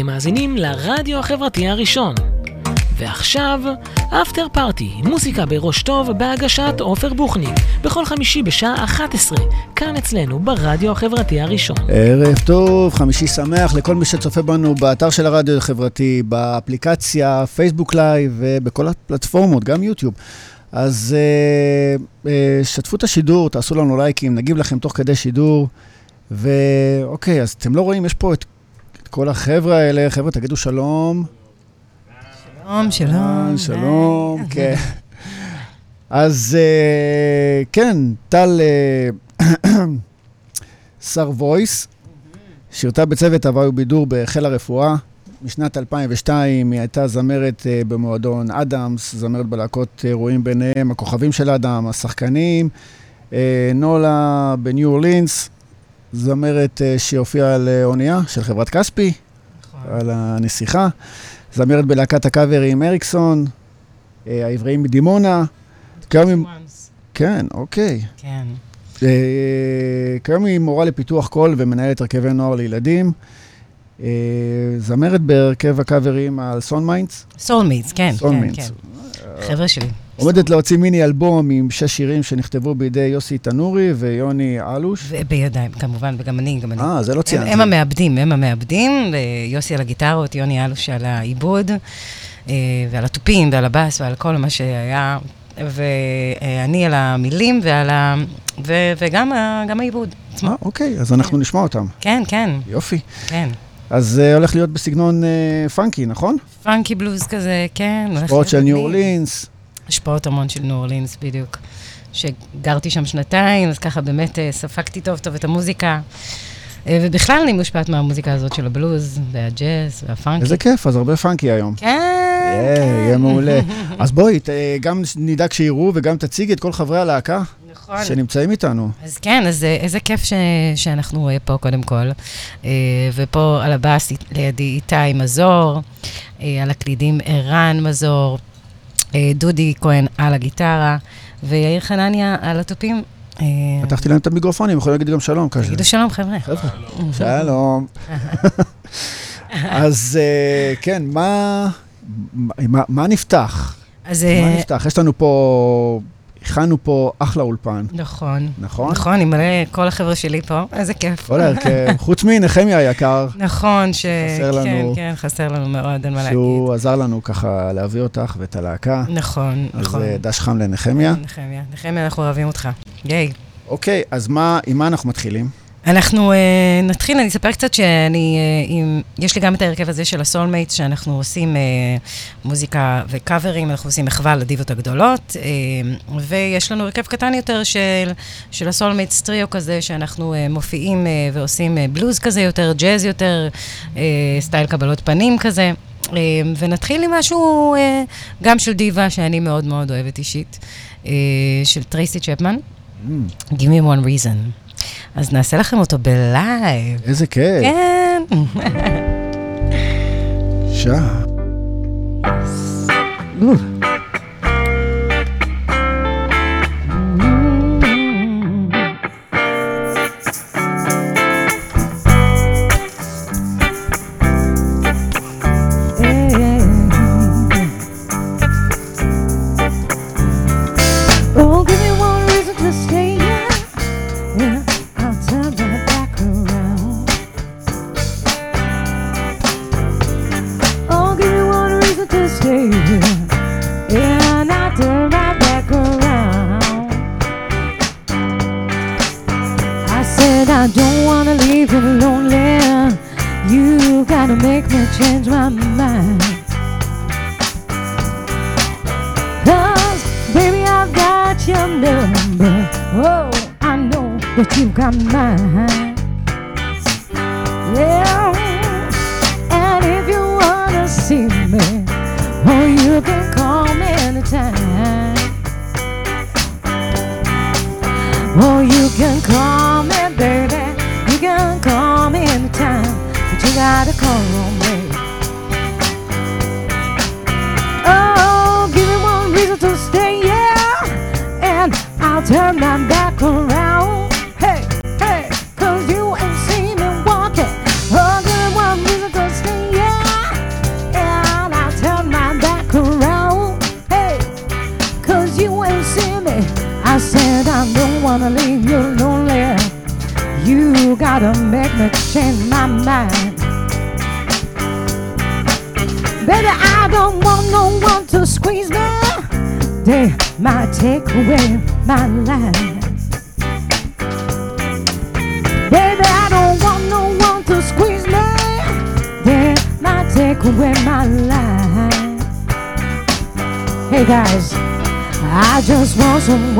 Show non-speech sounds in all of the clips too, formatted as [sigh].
אתם מאזינים לרדיו החברתי הראשון. ועכשיו, After Party, מוזיקה בראש טוב בהגשת עופר בוחניק, בכל חמישי בשעה 11, כאן אצלנו ברדיו החברתי הראשון. ערב טוב, חמישי שמח לכל מי שצופה בנו באתר של הרדיו החברתי, באפליקציה, פייסבוק live ובכל הפלטפורמות, גם יוטיוב. אז uh, uh, שתפו את השידור, תעשו לנו לייקים, נגיב לכם תוך כדי שידור. ואוקיי, אז אתם לא רואים, יש פה את, כל החבר'ה האלה, חבר'ה, תגידו שלום. שלום, שלום. שלום, כן. אז uh, כן, טל [clears throat] שר וויס, שירתה בצוות הוואי ובידור בחיל הרפואה. משנת 2002 היא הייתה זמרת במועדון אדאמס, זמרת בלהקות אירועים ביניהם, הכוכבים של אדם, השחקנים, נולה בניו אורלינס, זמרת uh, שהופיעה על אונייה של חברת כספי, נכון. על הנסיכה, זמרת בלהקת הקאברים אריקסון, uh, העבריים מדימונה. כיום כן, אוקיי. כן. כיום היא מורה לפיתוח קול ומנהלת הרכבי נוער לילדים. זמרת בהרכב הקאברים על סון מיינדס. Soulmates, כן, Soul כן, mates. כן. חבר'ה שלי. עומדת להוציא מיני אלבום עם שש שירים שנכתבו בידי יוסי תנורי ויוני אלוש. ובידיים, כמובן, וגם אני, גם אני. אה, זה לא ציינתי. הם המעבדים, הם המעבדים, יוסי על הגיטרות, יוני אלוש על העיבוד, אה, ועל התופים, ועל הבאס, ועל כל מה שהיה, ואני על המילים, ועל ה... ו, וגם ה- העיבוד עצמו. אה, אוקיי, אז אנחנו נשמע אותם. כן, כן, יופי. כן. אז זה הולך להיות בסגנון אה, פאנקי, נכון? פאנקי בלוז כזה, כן. השפעות של ניו. אורלינס. השפעות המון של ניו אורלינס, בדיוק. שגרתי שם שנתיים, אז ככה באמת אה, ספגתי טוב טוב את המוזיקה. אה, ובכלל אני מושפעת מהמוזיקה הזאת של הבלוז, והג'אז, והפאנקי. איזה כיף, אז הרבה פאנקי היום. כן, יהיה, כן. יהיה מעולה. [laughs] אז בואי, ת- גם נדאג שיראו וגם תציגי את כל חברי הלהקה נכון. שנמצאים איתנו. אז כן, אז אה, איזה כיף ש, שאנחנו אה, פה קודם כל. אה, ופה על הבאס לידי איתי מזור, אה, על הקלידים ערן מזור, אה, דודי כהן על הגיטרה, ויאיר חנניה על התופים. אה, פתחתי להם את המיקרופונים, יכולים להגיד גם שלום כזה. תגידו שלום, חבר'ה. שלום. אז אה, כן, מה- נפתח? אז מה אה, נפתח? יש לנו פה, הכנו פה אחלה אולפן, נכון. נכון? נכון, עם מלא כל החבר'ה שלי פה, איזה כיף. כל ההרכב, [laughs] חוץ מנחמיה היקר, נכון, ש... חסר לנו. כן, כן, חסר לנו מאוד, אין מה להגיד. שהוא עזר לנו ככה להביא אותך ואת הלהקה. נכון, אז נכון. אה, דש חם לנחמיה. נחמיה, נחמיה, אנחנו אוהבים אותך. ייי. אוקיי, אז מה, עם מה אנחנו מתחילים? אנחנו uh, נתחיל, אני אספר קצת שאני, uh, עם, יש לי גם את ההרכב הזה של ה Soulmates, שאנחנו עושים uh, מוזיקה וקאברים, אנחנו עושים מחווה לדיבות הגדולות, uh, ויש לנו הרכב קטן יותר של, של ה Soulmates טריו כזה, שאנחנו uh, מופיעים uh, ועושים uh, בלוז כזה יותר, ג'אז יותר, uh, סטייל קבלות פנים כזה. Uh, ונתחיל עם משהו uh, גם של דיבה, שאני מאוד מאוד אוהבת אישית, uh, של טרייסי צ'פמן, Mm, Give me one reason. אז נעשה לכם אותו בלייב. איזה כיף. כן. שעה.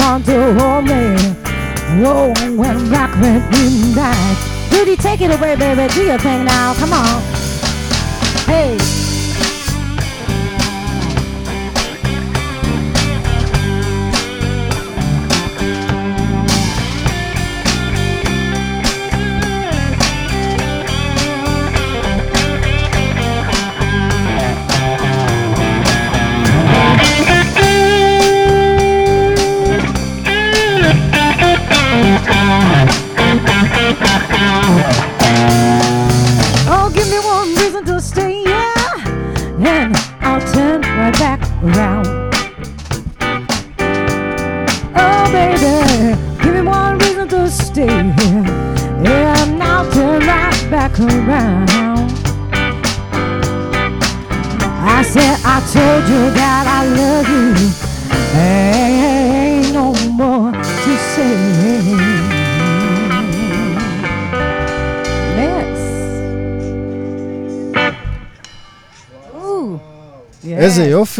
wonder me. Whoa, when rock went midnight. booty, take it away, baby. Do your thing now. Come on. Hey.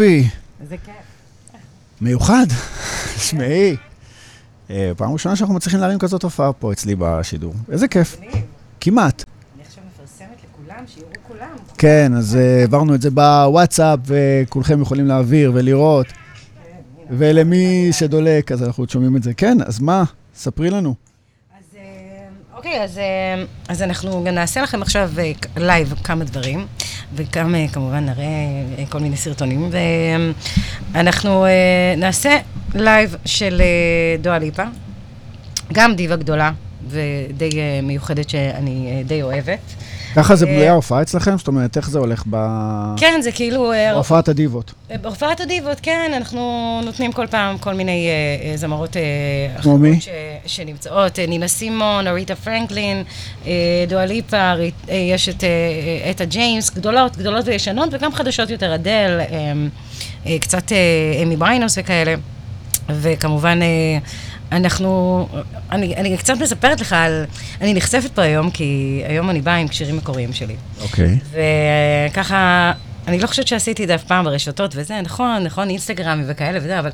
יופי. איזה כיף. מיוחד. תשמעי. אה, פעם ראשונה שאנחנו מצליחים להרים כזאת הופעה פה אצלי בשידור. איזה כיף. כמעט. כן, אז אה, העברנו את זה בוואטסאפ, וכולכם יכולים להעביר ולראות. ולמי שדולק, אז אנחנו עוד שומעים את זה. כן, אז מה? ספרי לנו. אה, אוקיי, אז, אה, אז אנחנו נעשה לכם עכשיו אה, לייב כמה דברים, וגם אה, כמובן נראה אה, כל מיני סרטונים, ואנחנו אה, נעשה לייב של אה, דואה ליפה, גם דיבה גדולה ודי אה, מיוחדת שאני אה, די אוהבת. ככה זה אה, בנויה ההופעה אצלכם? זאת אומרת, איך זה הולך ב... כן, זה כאילו... אה, בהופעת הדיבות. בהופעת הדיבות, כן, אנחנו נותנים כל פעם כל מיני אה, אה, זמרות אה? ש, שנמצאות, אה, נינה סימון, אריתה פרנקלין, אה, דואליפה, אה, יש את אה, אטה ג'יימס, גדולות, גדולות וישנות, וגם חדשות יותר, אדל, אה, אה, קצת אה, איימי ויינהאוס וכאלה. וכמובן, אה, אנחנו, אני, אני קצת מספרת לך על, אני נחשפת פה היום, כי היום אני באה עם שירים מקוריים שלי. אוקיי. וככה, אני לא חושבת שעשיתי את זה אף פעם ברשתות וזה, נכון, נכון, אינסטגרמי וכאלה וזה, אבל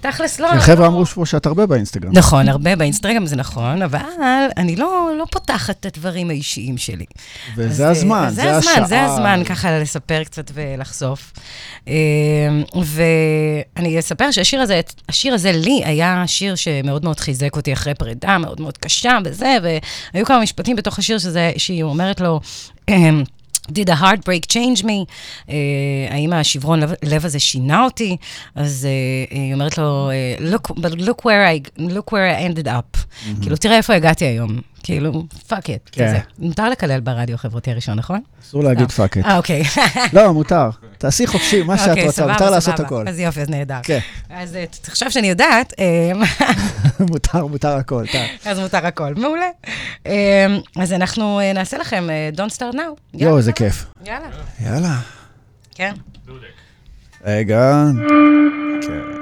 תכלס לא... החבר'ה לא- אמרו פה שאת הרבה באינסטגרם. נכון, הרבה באינסטגרם זה נכון, אבל אני לא, לא פותחת את הדברים האישיים שלי. אז, וזה אה, הזמן, אז זה הזמן, השעה. זה הזמן ככה לספר קצת ולחשוף. אה, ואני אספר שהשיר הזה, השיר הזה לי היה שיר שמאוד מאוד חיזק אותי אחרי פרידה, מאוד מאוד קשה וזה, והיו כמה משפטים בתוך השיר שזה, שהיא אומרת לו, אמ, did a heartbreak change me? Uh, האם השברון לב, לב הזה שינה אותי? אז uh, היא אומרת לו, uh, look, but look where I, look where I ended up. Mm-hmm. כאילו, תראה איפה הגעתי היום. כאילו, fuck it, כן. כזה. מותר לקלל ברדיו החברתי הראשון, נכון? אסור להגיד. fuck it. אה, אוקיי. [laughs] לא, מותר. תעשי חופשי, מה שאת אוקיי, רוצה, מותר לעשות. הכל. אז יופי, אז נהדר. כן, אז אה, עכשיו שאני יודעת, אה, [laughs] מותר, מותר הכל. טל. אז מותר הכל. מעולה. אה, אז אנחנו נעשה לכם Don't Start Now. יואו, איזה. כיף. יאללה. יאללה. כן. רגע. כן.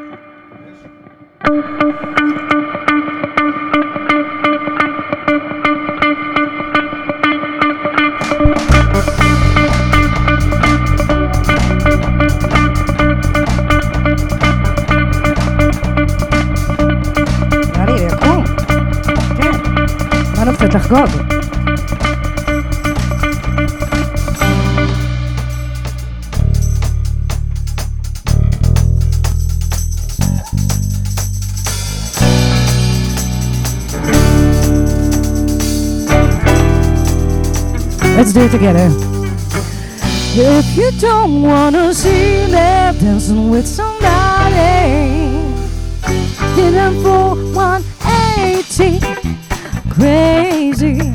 באנו קצת לחגוג. Let's do it together. If you don't wanna see me dancing with somebody, did them for 180 crazy.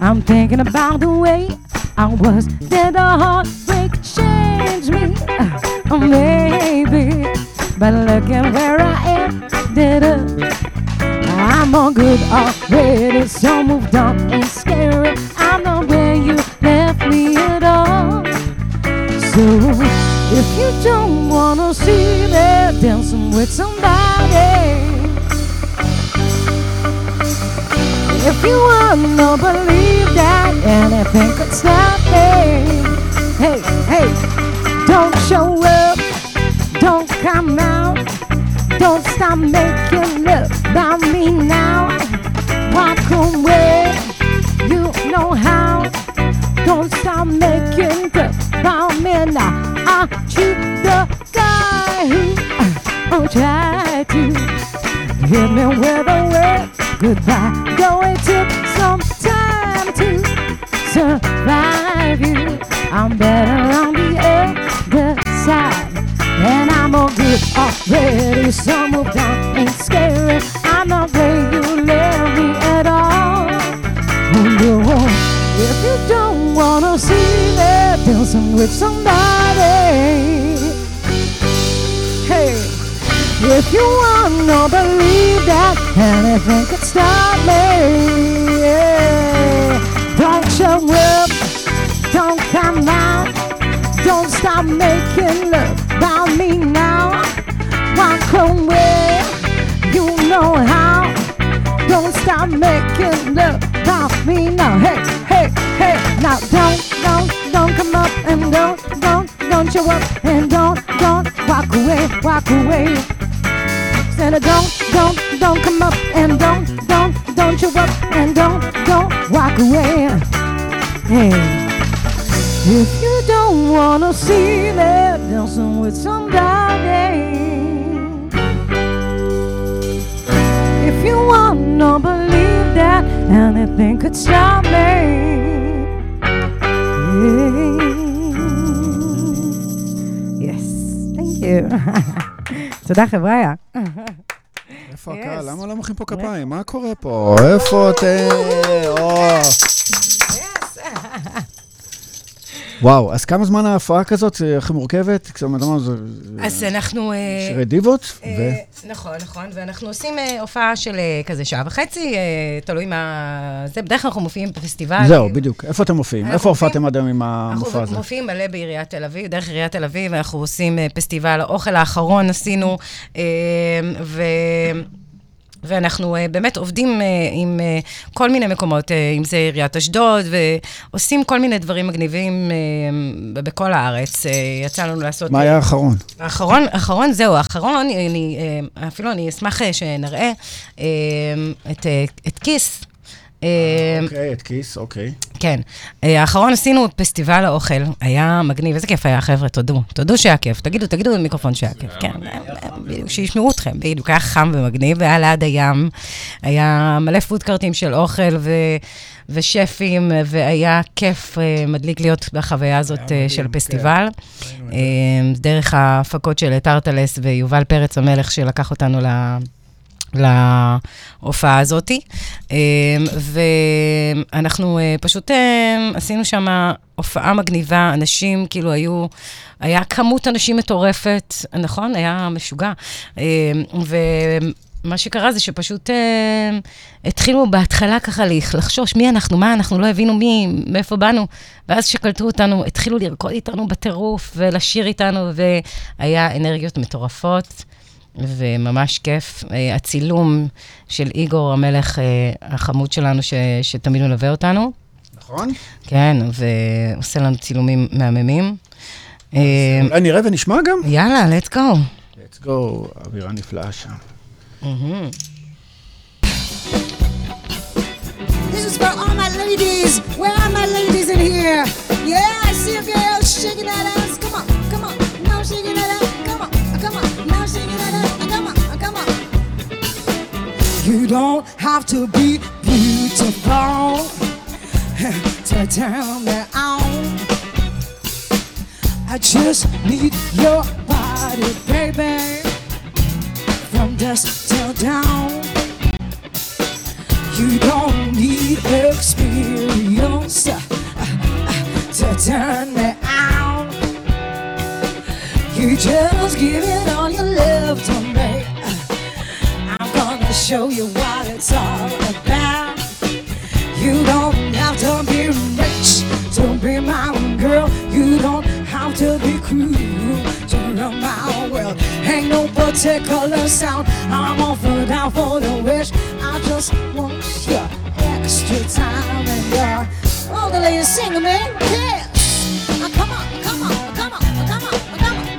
I'm thinking about the way I was Did the heartbreak change me. Uh, oh, maybe. But look at where I am, up. I'm all good already, so moved on and scary. I'm not where you left me at all. So if you don't wanna see me dancing with somebody. If you wanna believe that anything could stop me, hey, hey, don't show up, don't come out, don't stop making love about me now. Walk away, you know how. Don't stop making love about me now. I treat the guy who uh, try to hit me with a word goodbye. Though it took some time to survive you, I'm better on the other side. And I'm all good already, so moved on, ain't scary. I'm not you me at all. No, if you don't wanna see me dancing with somebody. If you wanna believe that anything could stop me, yeah. don't show up, don't come out, don't stop making love about me now. Walk away, you know how. Don't stop making love about me now. Hey, hey, hey, now don't, don't, don't come up and don't, don't, don't show up and don't, don't walk away, walk away Said I don't, don't, don't come up and don't, don't, don't show up and don't, don't walk away. Hey, if you don't wanna see me dancing with somebody, if you wanna believe that anything could stop me. Yes, thank you. [laughs] תודה חבריה. למה לא מוחאים פה כפיים? מה קורה פה? איפה אתם? או. [laughs] וואו, אז כמה זמן ההפרעה כזאת? היא מורכבת? אז אנחנו... אה, שירי דיבות? אה, נכון, נכון, ואנחנו עושים אה, הופעה של כזה שעה וחצי, תלוי מה... זה, בדרך כלל אנחנו מופיעים בפסטיבל. זהו, בדיוק. איפה אתם מופיעים? אנחנו איפה הופעתם עד היום עם המופע אנחנו הזה? מופיעים מלא בעיריית תל אביב, דרך עיריית תל אביב, אנחנו עושים פסטיבל האוכל האחרון עשינו. ואנחנו uh, באמת עובדים uh, עם uh, כל מיני מקומות, uh, אם זה עיריית אשדוד, ועושים כל מיני דברים מגניבים uh, בכל הארץ. Uh, יצא לנו לעשות... מה היה האחרון? האחרון, האחרון, זהו, האחרון, אני, אפילו אני אשמח אה, שנראה אה, את, אה, את כיס. אה, אוקיי, את כיס, אוקיי. כן. אה, האחרון עשינו פסטיבל האוכל, היה מגניב, איזה כיף היה, חבר'ה, תודו. תודו שהיה כיף, תגידו, תגידו במיקרופון שהיה כיף, כן. אה, בדיוק, שישמעו אתכם, בדיוק, היה חם ומגניב, והיה ליד הים, היה מלא פודקארטים של אוכל ו... ושפים, והיה כיף מדליק להיות בחוויה הזאת היה מדהים, של כן. פסטיבל. דרך ההפקות של טרטלס ויובל פרץ המלך, שלקח אותנו ל... להופעה הזאתי. אה, ואנחנו אה, פשוט אה, עשינו שם הופעה מגניבה, אנשים כאילו היו, היה כמות אנשים מטורפת, נכון? היה משוגע. אה, ומה שקרה זה שפשוט אה, התחילו בהתחלה ככה לחשוש, מי אנחנו, מה אנחנו, לא הבינו מי, מאיפה באנו. ואז כשקלטו אותנו, התחילו לרקוד איתנו בטירוף ולשיר איתנו, והיה אנרגיות מטורפות. וממש כיף. אה, הצילום של איגור המלך אה, החמוד שלנו, ש, שתמיד מלווה אותנו, נכון? כן, ועושה לנו צילומים מהממים. אה, אולי נראה ונשמע גם? יאללה, let's go. let's go, אווירה נפלאה שם. This is for all my ladies. Where are my ladies in here? Yeah, I see a girl shaking that ass. Come on, You don't have to be beautiful [laughs] to turn me on. I just need your body, baby, from dusk till dawn. You don't need experience uh, uh, to turn me on. You just give it all your love to me. Gonna show you what it's all about. You don't have to be rich to be my girl. You don't have to be cool to run my world. Ain't no particular sound. I'm for down for the wish. I just want your extra time and your. All the ladies sing, man. Yes. Uh, come on, come on, come on, come on, come on.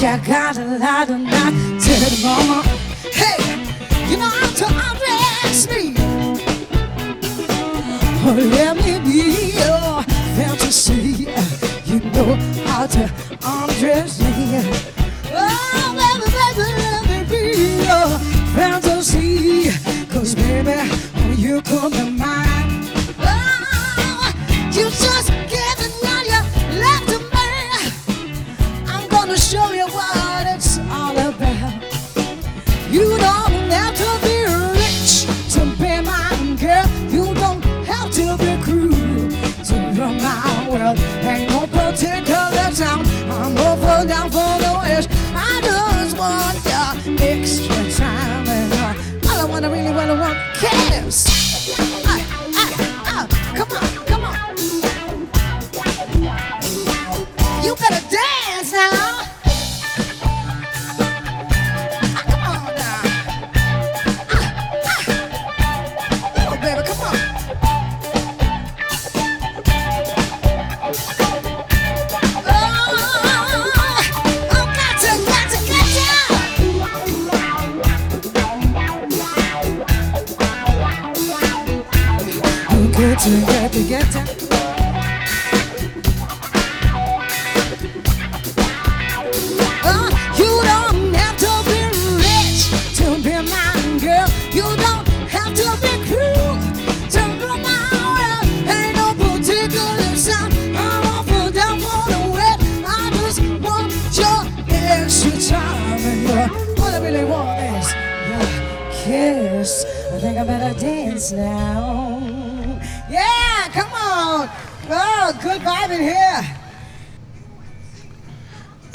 You got a lot of not the mama. Hey, you know how to undress me. Oh, let me be your fantasy. You know how to undress me. Oh, baby, baby, let me be your fantasy. Cause, baby, when you come to mind,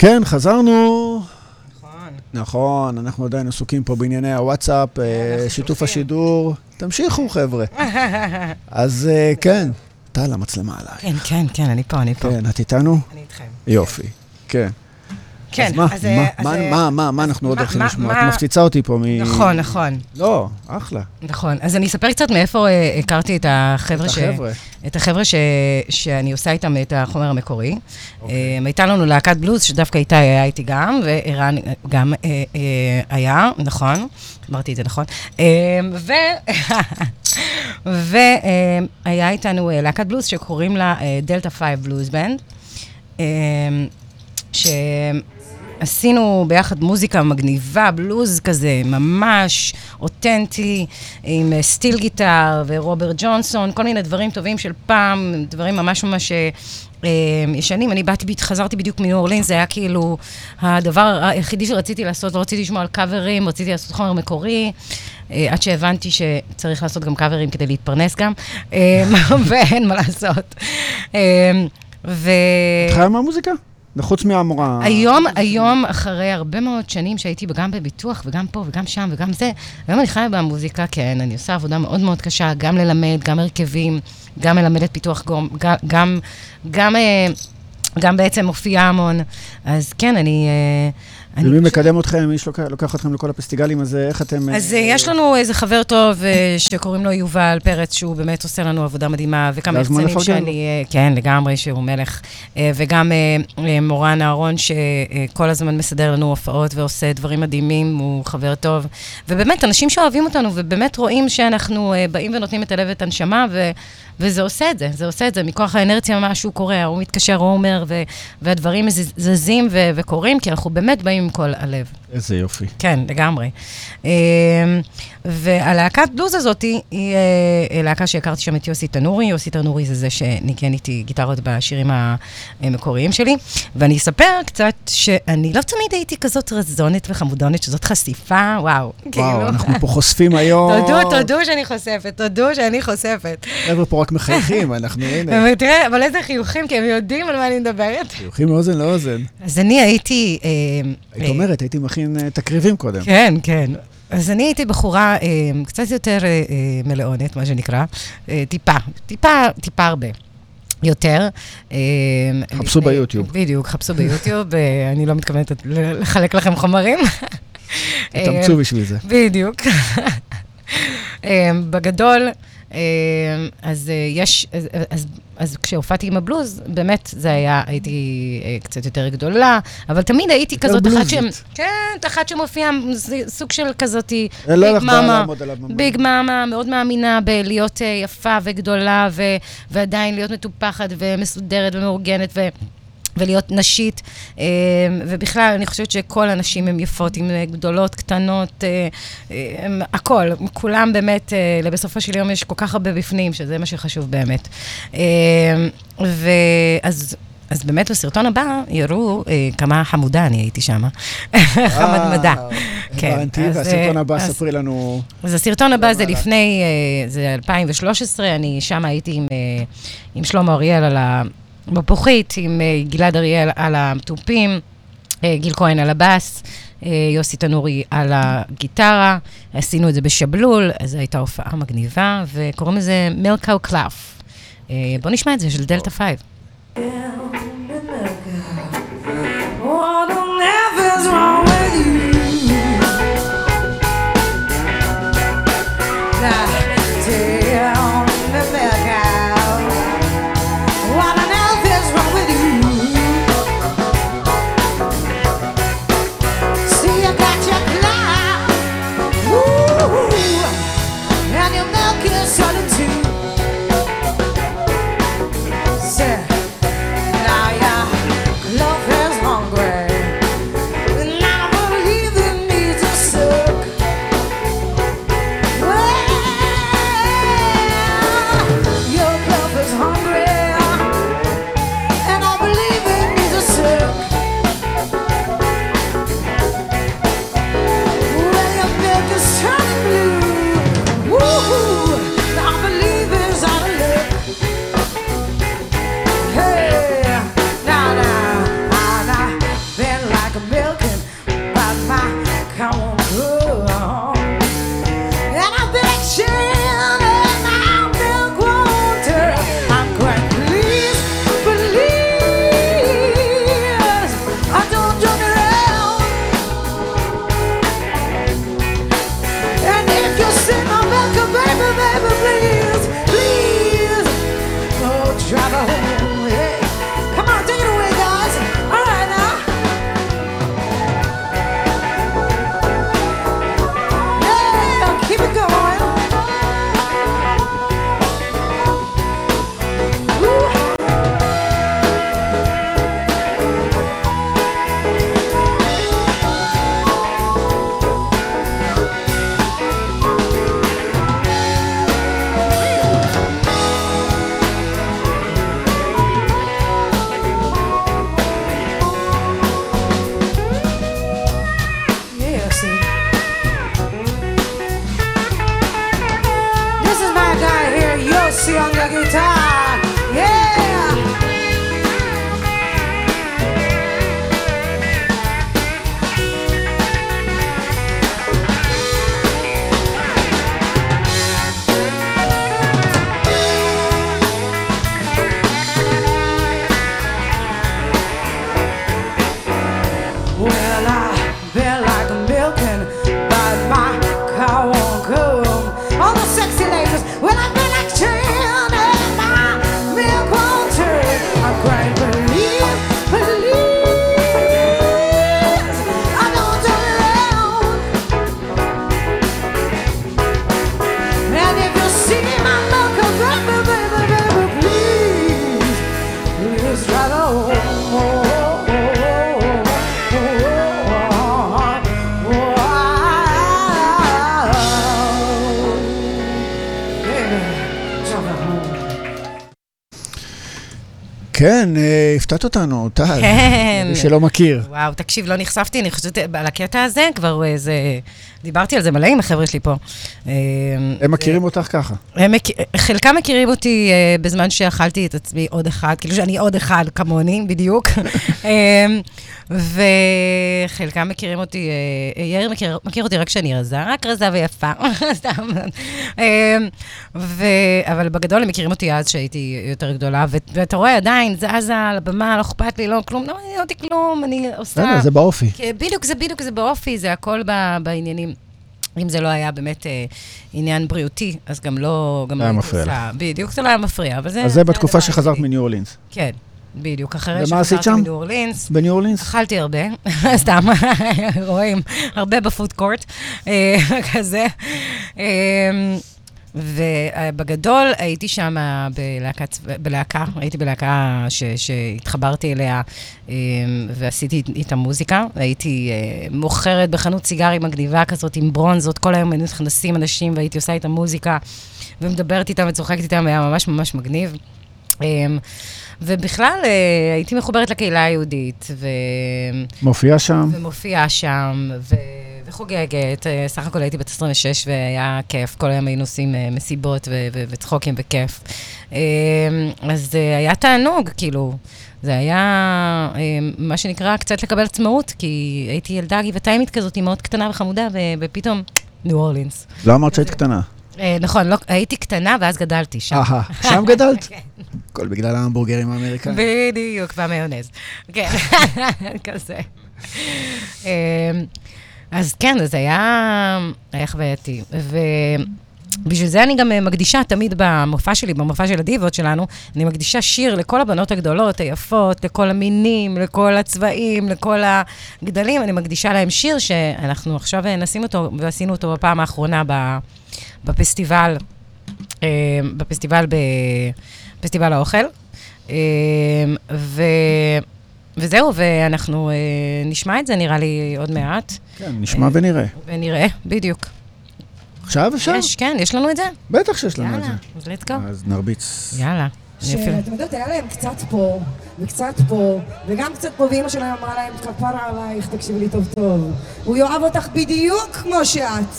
כן, חזרנו. נכון, אנחנו עדיין עסוקים פה בענייני הוואטסאפ, אה, שיתוף השידור. תמשיכו, חבר'ה. [laughs] אז אה, כן, טל, המצלמה עליי. כן, כן, כן, אני פה, אני פה. כן, את איתנו? אני איתכם. יופי. כן. כן, אז מה, אז, מה, אה, מה, אז, אה, מה, מה, מה אנחנו עוד מה- הולכים מה- לשמוע? מה- את מפציצה אותי פה מ... נכון, נכון, לא, אחלה. נכון. אז אני אספר קצת מאיפה אה, הכרתי את החבר'ה ש... את החבר'ה ש... שאני עושה איתם את החומר המקורי. אוקיי. הייתה לנו להקת בלוז, שדווקא איתי היה איתי גם, וערן גם אה, אה, היה, נכון? אמרתי את זה נכון. אה, ו... [laughs] והיה איתנו להקת בלוז שקוראים לה Delta Five Blues Band, שעשינו ביחד מוזיקה מגניבה, בלוז כזה, ממש אותנטי, עם אה, סטיל גיטר ורוברט ג'ונסון, כל מיני דברים טובים של פעם, דברים ממש ממש... אה, אה, ישנים, אני באתי, חזרתי בדיוק מניו אורלין, זה היה כאילו הדבר היחידי שרציתי לעשות, לא רציתי לשמוע על קאברים, רציתי לעשות חומר מקורי, עד שהבנתי שצריך לעשות גם קאברים כדי להתפרנס גם, [laughs] ואין מה לעשות. ו... את חיה מהמוזיקה? וחוץ מהמורה... היום, היום, אחרי הרבה מאוד שנים שהייתי גם בביטוח וגם פה וגם שם וגם זה, היום אני חיה במוזיקה, כן, אני עושה עבודה מאוד מאוד קשה, גם ללמד, גם הרכבים, גם מלמדת פיתוח גם, גם, גם, אה, גם בעצם מופיעה המון. אז כן, אני... ומי פשוט- מקדם אתכם? מי שלוקח לוקח אתכם לכל הפסטיגלים הזה? איך אתם... אז אה, אה, יש לנו איזה חבר טוב אה, שקוראים לו יובל פרץ, שהוא באמת עושה לנו עבודה מדהימה, וכמה יחצנים. שאני, כן, לגמרי, שהוא מלך. וגם מורן אהרון, שכל הזמן מסדר לנו הופעות ועושה דברים מדהימים, הוא חבר טוב. ובאמת, אנשים שאוהבים אותנו, ובאמת רואים שאנחנו באים ונותנים את הלב ואת הנשמה, ו... וזה עושה את זה, זה עושה את זה, מכוח האנרציה משהו קורה, הוא מתקשר, הוא אומר, ו- והדברים זז- זזים ו- וקורים, כי אנחנו באמת באים עם כל הלב. איזה יופי. כן, לגמרי. אמ, והלהקת בלוז הזאת היא אה, להקה שהכרתי שם את יוסי תנורי. יוסי תנורי זה זה שניגן איתי גיטרות בשירים המקוריים שלי. ואני אספר קצת שאני לא תמיד הייתי כזאת רזונת וחמודונת, שזאת חשיפה, וואו. וואו, אנחנו פה חושפים היום. תודו, תודו שאני חושפת, תודו שאני חושפת. חבר'ה פה רק מחייכים, [laughs] אנחנו, הנה, תראה, אבל איזה חיוכים, כי הם יודעים על מה אני מדברת. חיוכים מאוזן לאוזן. אז אני הייתי... אה, היית אה, אומרת, הייתי מכין אה, תקריבים קודם. כן, כן. אז אני הייתי בחורה קצת יותר מלאונת, מה שנקרא, טיפה, טיפה, טיפה הרבה. יותר. חפשו ביוטיוב. בדיוק, חפשו [laughs] ביוטיוב, אני לא מתכוונת לחלק לכם חומרים. תתאמצו בשביל זה. בדיוק. [laughs] בגדול, אז אה, יש, אז, אז, אז כשהופעתי עם הבלוז, באמת זה היה, הייתי אה, קצת יותר גדולה, אבל תמיד הייתי כזאת אחת. ש... כן, אחת שמופיעה, סוג של כזאתי, ביג מאמה. ביג מאמה, מאוד מאמינה בלהיות אה, יפה וגדולה, ו, ועדיין להיות מטופחת ומסודרת ומאורגנת, ו... ולהיות נשית, אה, ובכלל, אני חושבת שכל הנשים הן יפות, הן אה, גדולות, קטנות, אה, הם- הכל, כולם באמת, בסופו של יום יש כל כך הרבה בפנים, שזה מה שחשוב באמת. ואז... אז באמת בסרטון הבא יראו אה, כמה חמודה אני הייתי שם, [laughs] חמדמדה. כן, הבנתי, והסרטון הבא, אז- ספרי לנו... אז הסרטון הבא זה למעלה. לפני, אה, זה 2013, אני שם הייתי עם, אה, עם שלמה אריאל על ה... בפוחית, עם אה, גלעד אריאל על התופים, אה, גיל כהן על הבאס, אה, יוסי תנורי על הגיטרה, עשינו את זה בשבלול, זו הייתה הופעה מגניבה, וקוראים לזה Milk Cow Calf. אה, בואו נשמע את זה, של Delta Five. Wrong אה, הפתעת אותנו, טל. כן. מי שלא מכיר. וואו, תקשיב, לא נחשפתי, אני חושבת על הקטע הזה כבר איזה דיברתי על זה מלא עם החבר'ה שלי פה. אה, הם מכירים אותך ככה. הם. חלקם מכירים אותי uh, בזמן שאכלתי את עצמי עוד אחד, כאילו שאני עוד אחד כמוני, בדיוק. [laughs] וחלקם מכירים אותי, יאיר מכיר, מכיר אותי רק כשאני רזה, רק רזה ויפה, [laughs] סתם. ו... אבל בגדול הם מכירים אותי אז שהייתי יותר גדולה. ואתה רואה עדיין, זזה על הבמה, לא אכפת לי, לא כלום, לא מעניין אותי כלום, אני עושה... זה באופי. כן, בדיוק, זה בדיוק, זה באופי, זה הכל. בעניינים. אם זה לא היה באמת אה, עניין בריאותי, אז גם לא... גם לא היה הייתי מפריע עושה- בדיוק, זה לא היה מפריע, אבל זה... אז זה בתקופה שחזרת. מניו אורלינס. כן, בדיוק. אחרי שחזרתי? מניו אורלינס, בניו אורלינס? אכלתי הרבה, [laughs] סתם, [laughs] רואים, הרבה בפוד קורט, אה, [laughs] כזה. ובגדול הייתי שם בלהקה, בלהקה, הייתי בלהקה ש, שהתחברתי אליה אה, ועשיתי איתה מוזיקה. הייתי אה, מוכרת בחנות סיגרים מגניבה כזאת עם ברונזות, כל היום היינו נכנסים אנשים והייתי עושה איתם מוזיקה ומדברת איתם וצוחקת איתם, היה ממש ממש מגניב. אה, ובכלל, הייתי מחוברת לקהילה היהודית, ו... מופיע שם? ומופיעה שם, ו... וחוגגת. אה, סך הכל הייתי בת 26 והיה כיף. כל היום היינו עושים אה, מסיבות. וצחוקים וכיף. אה, אז אה, היה תענוג, כאילו. זה היה אה, מה שנקרא קצת לקבל עצמאות, כי הייתי ילדה גבעתיימית כזאת, מאוד קטנה וחמודה. ופתאום ניו אורלינס. לא אמרת שהיית קטנה. נכון, לא, הייתי קטנה ואז גדלתי שם. אהה, שם גדלת? [laughs] כן. הכל בגלל ההמבורגרים האמריקאים. בדיוק, והמיונז. כן, [laughs] כזה. אז כן, אז היה, היה חווייתי. ובשביל זה אני גם מקדישה תמיד במופע שלי, במופע של הדיבות שלנו, אני מקדישה שיר לכל הבנות הגדולות, היפות, לכל המינים, לכל הצבעים, לכל הגדלים. אני מקדישה להם שיר שאנחנו עכשיו נשים אותו, ועשינו אותו בפעם האחרונה בפסטיבל, אה, בפסטיבל, בפסטיבל האוכל. אה, ו... וזהו, ואנחנו אה, נשמע את זה נראה לי עוד מעט, כן, נשמע ונראה. ונראה, בדיוק. עכשיו אפשר? יש, כן, יש לנו את זה? בטח שיש לנו את יאללה, זה. אז let's go. אז נרביץ. יאללה. שאתם יודעות, היה להם קצת פה, וקצת פה, וגם קצת פה, ואימא שלהם אמרה להם, כפרה עלייך, תקשיבי לי טוב טוב. הוא יאהב אותך בדיוק כמו שאת.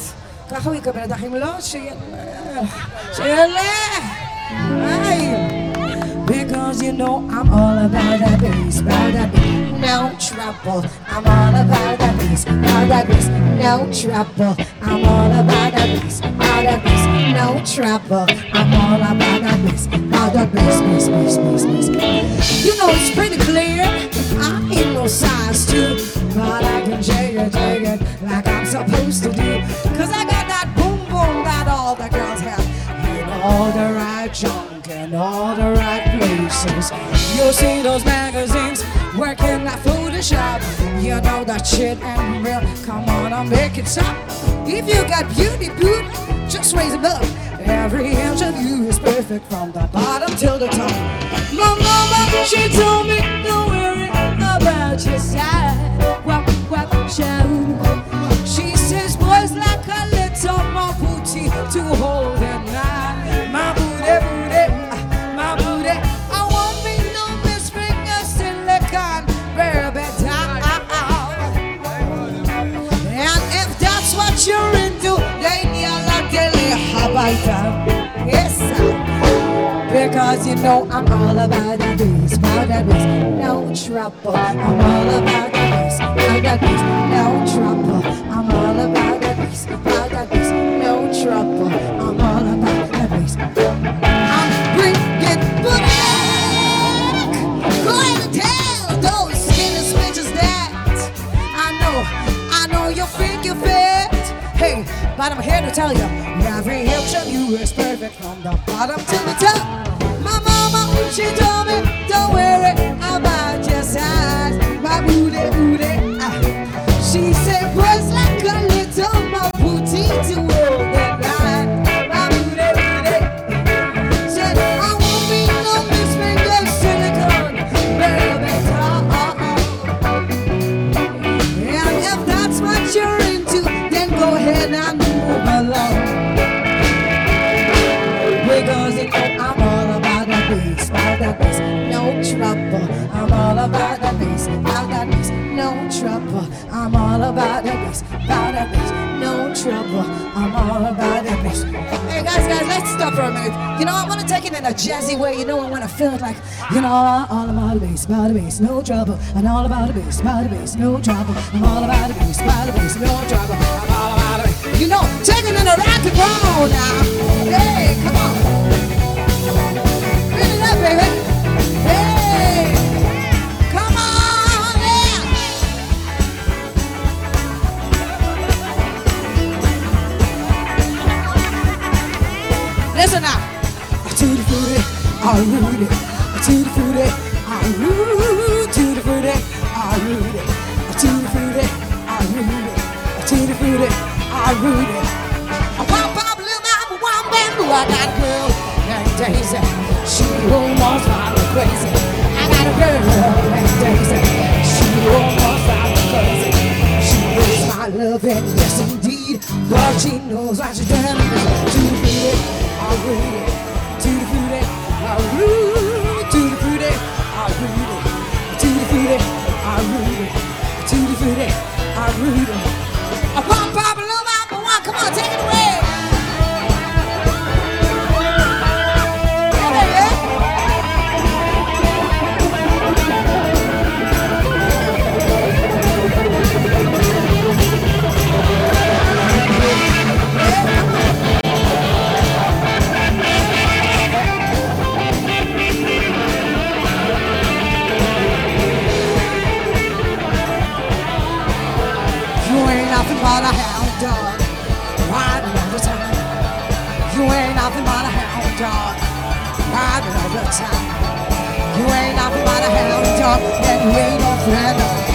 ככה הוא יקבל אותך, אם לא, שילך, שילך. Cause you know I'm all about that bass, about that bass, no trouble. I'm all about that bass, about that bass, no trouble. I'm all about that bass, about that bass, no trouble. I'm all about that bass, about that bass, bass, bass, bass, bass. You know it's pretty clear, I ain't no size two, but I can jigger, it. You'll see those magazines working that Photoshop. You know that shit ain't real. Come on, I'll make it stop. If you got beauty, beauty, just raise it up. Every inch of you is perfect from the bottom till the top. My mama, she told me, don't worry about your side. What, child? She says, boys like a Because you know I'm all about that bass, about that bass, no trouble. I'm all about that bass, about that bass, no trouble. I'm all about that bass, about that bass, no trouble. I'm all about that bass. I'm bringing back. Go ahead and tell those skinny switches that I know, I know you think you're fit. Hey, but I'm here to tell you, every inch of you is perfect from the bottom to the top. She told me, don't worry trouble. I'm all about that bass, about that bass, no trouble. I'm all about that bass. Hey guys, guys, let's stop for a minute. You know, I want to take it in a jazzy way. You know, I want to feel it like, you know, all about the bass, about the bass, no trouble. And all about the bass, about the bass, no trouble. I'm all about the bass, about the bass, no trouble. I'm all about the bass. You know, take it in a rock and roll now. Hey, come on. Fill it up, baby. Listen now. Tutti frutti, ah Rudy. Tutti frutti, ah Rudy. Tutti frutti, ah Rudy. Tutti frutti, ah Rudy. Tutti frutti, ah Rudy. I want pop, little mama, one bamboo. I got a girl named Daisy. She almost drive me crazy. I got a girl named Daisy. She almost drive me crazy. She is my love and yes indeed. But she knows what she's done. I read it. But a hound dog, riding all the time. You ain't nothing but a hound dog, riding all the time. You ain't nothing but a hound dog, and you ain't no friend. I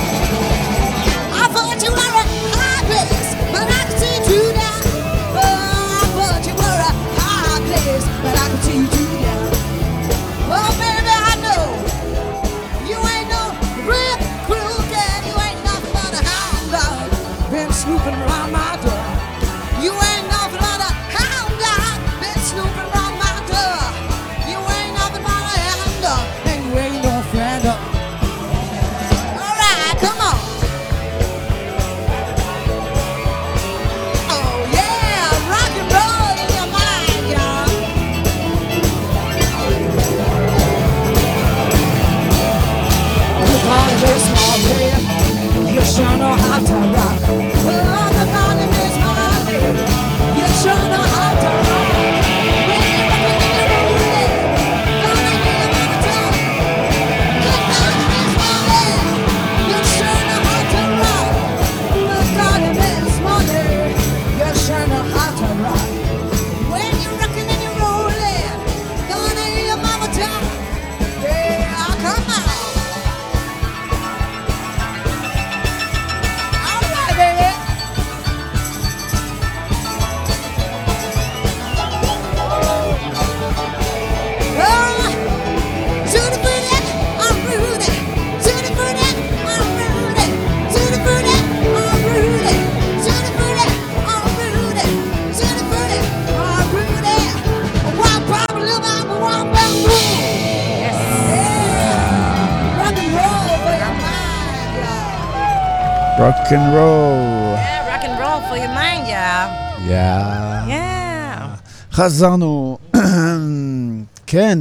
חזרנו. [clears throat] כן.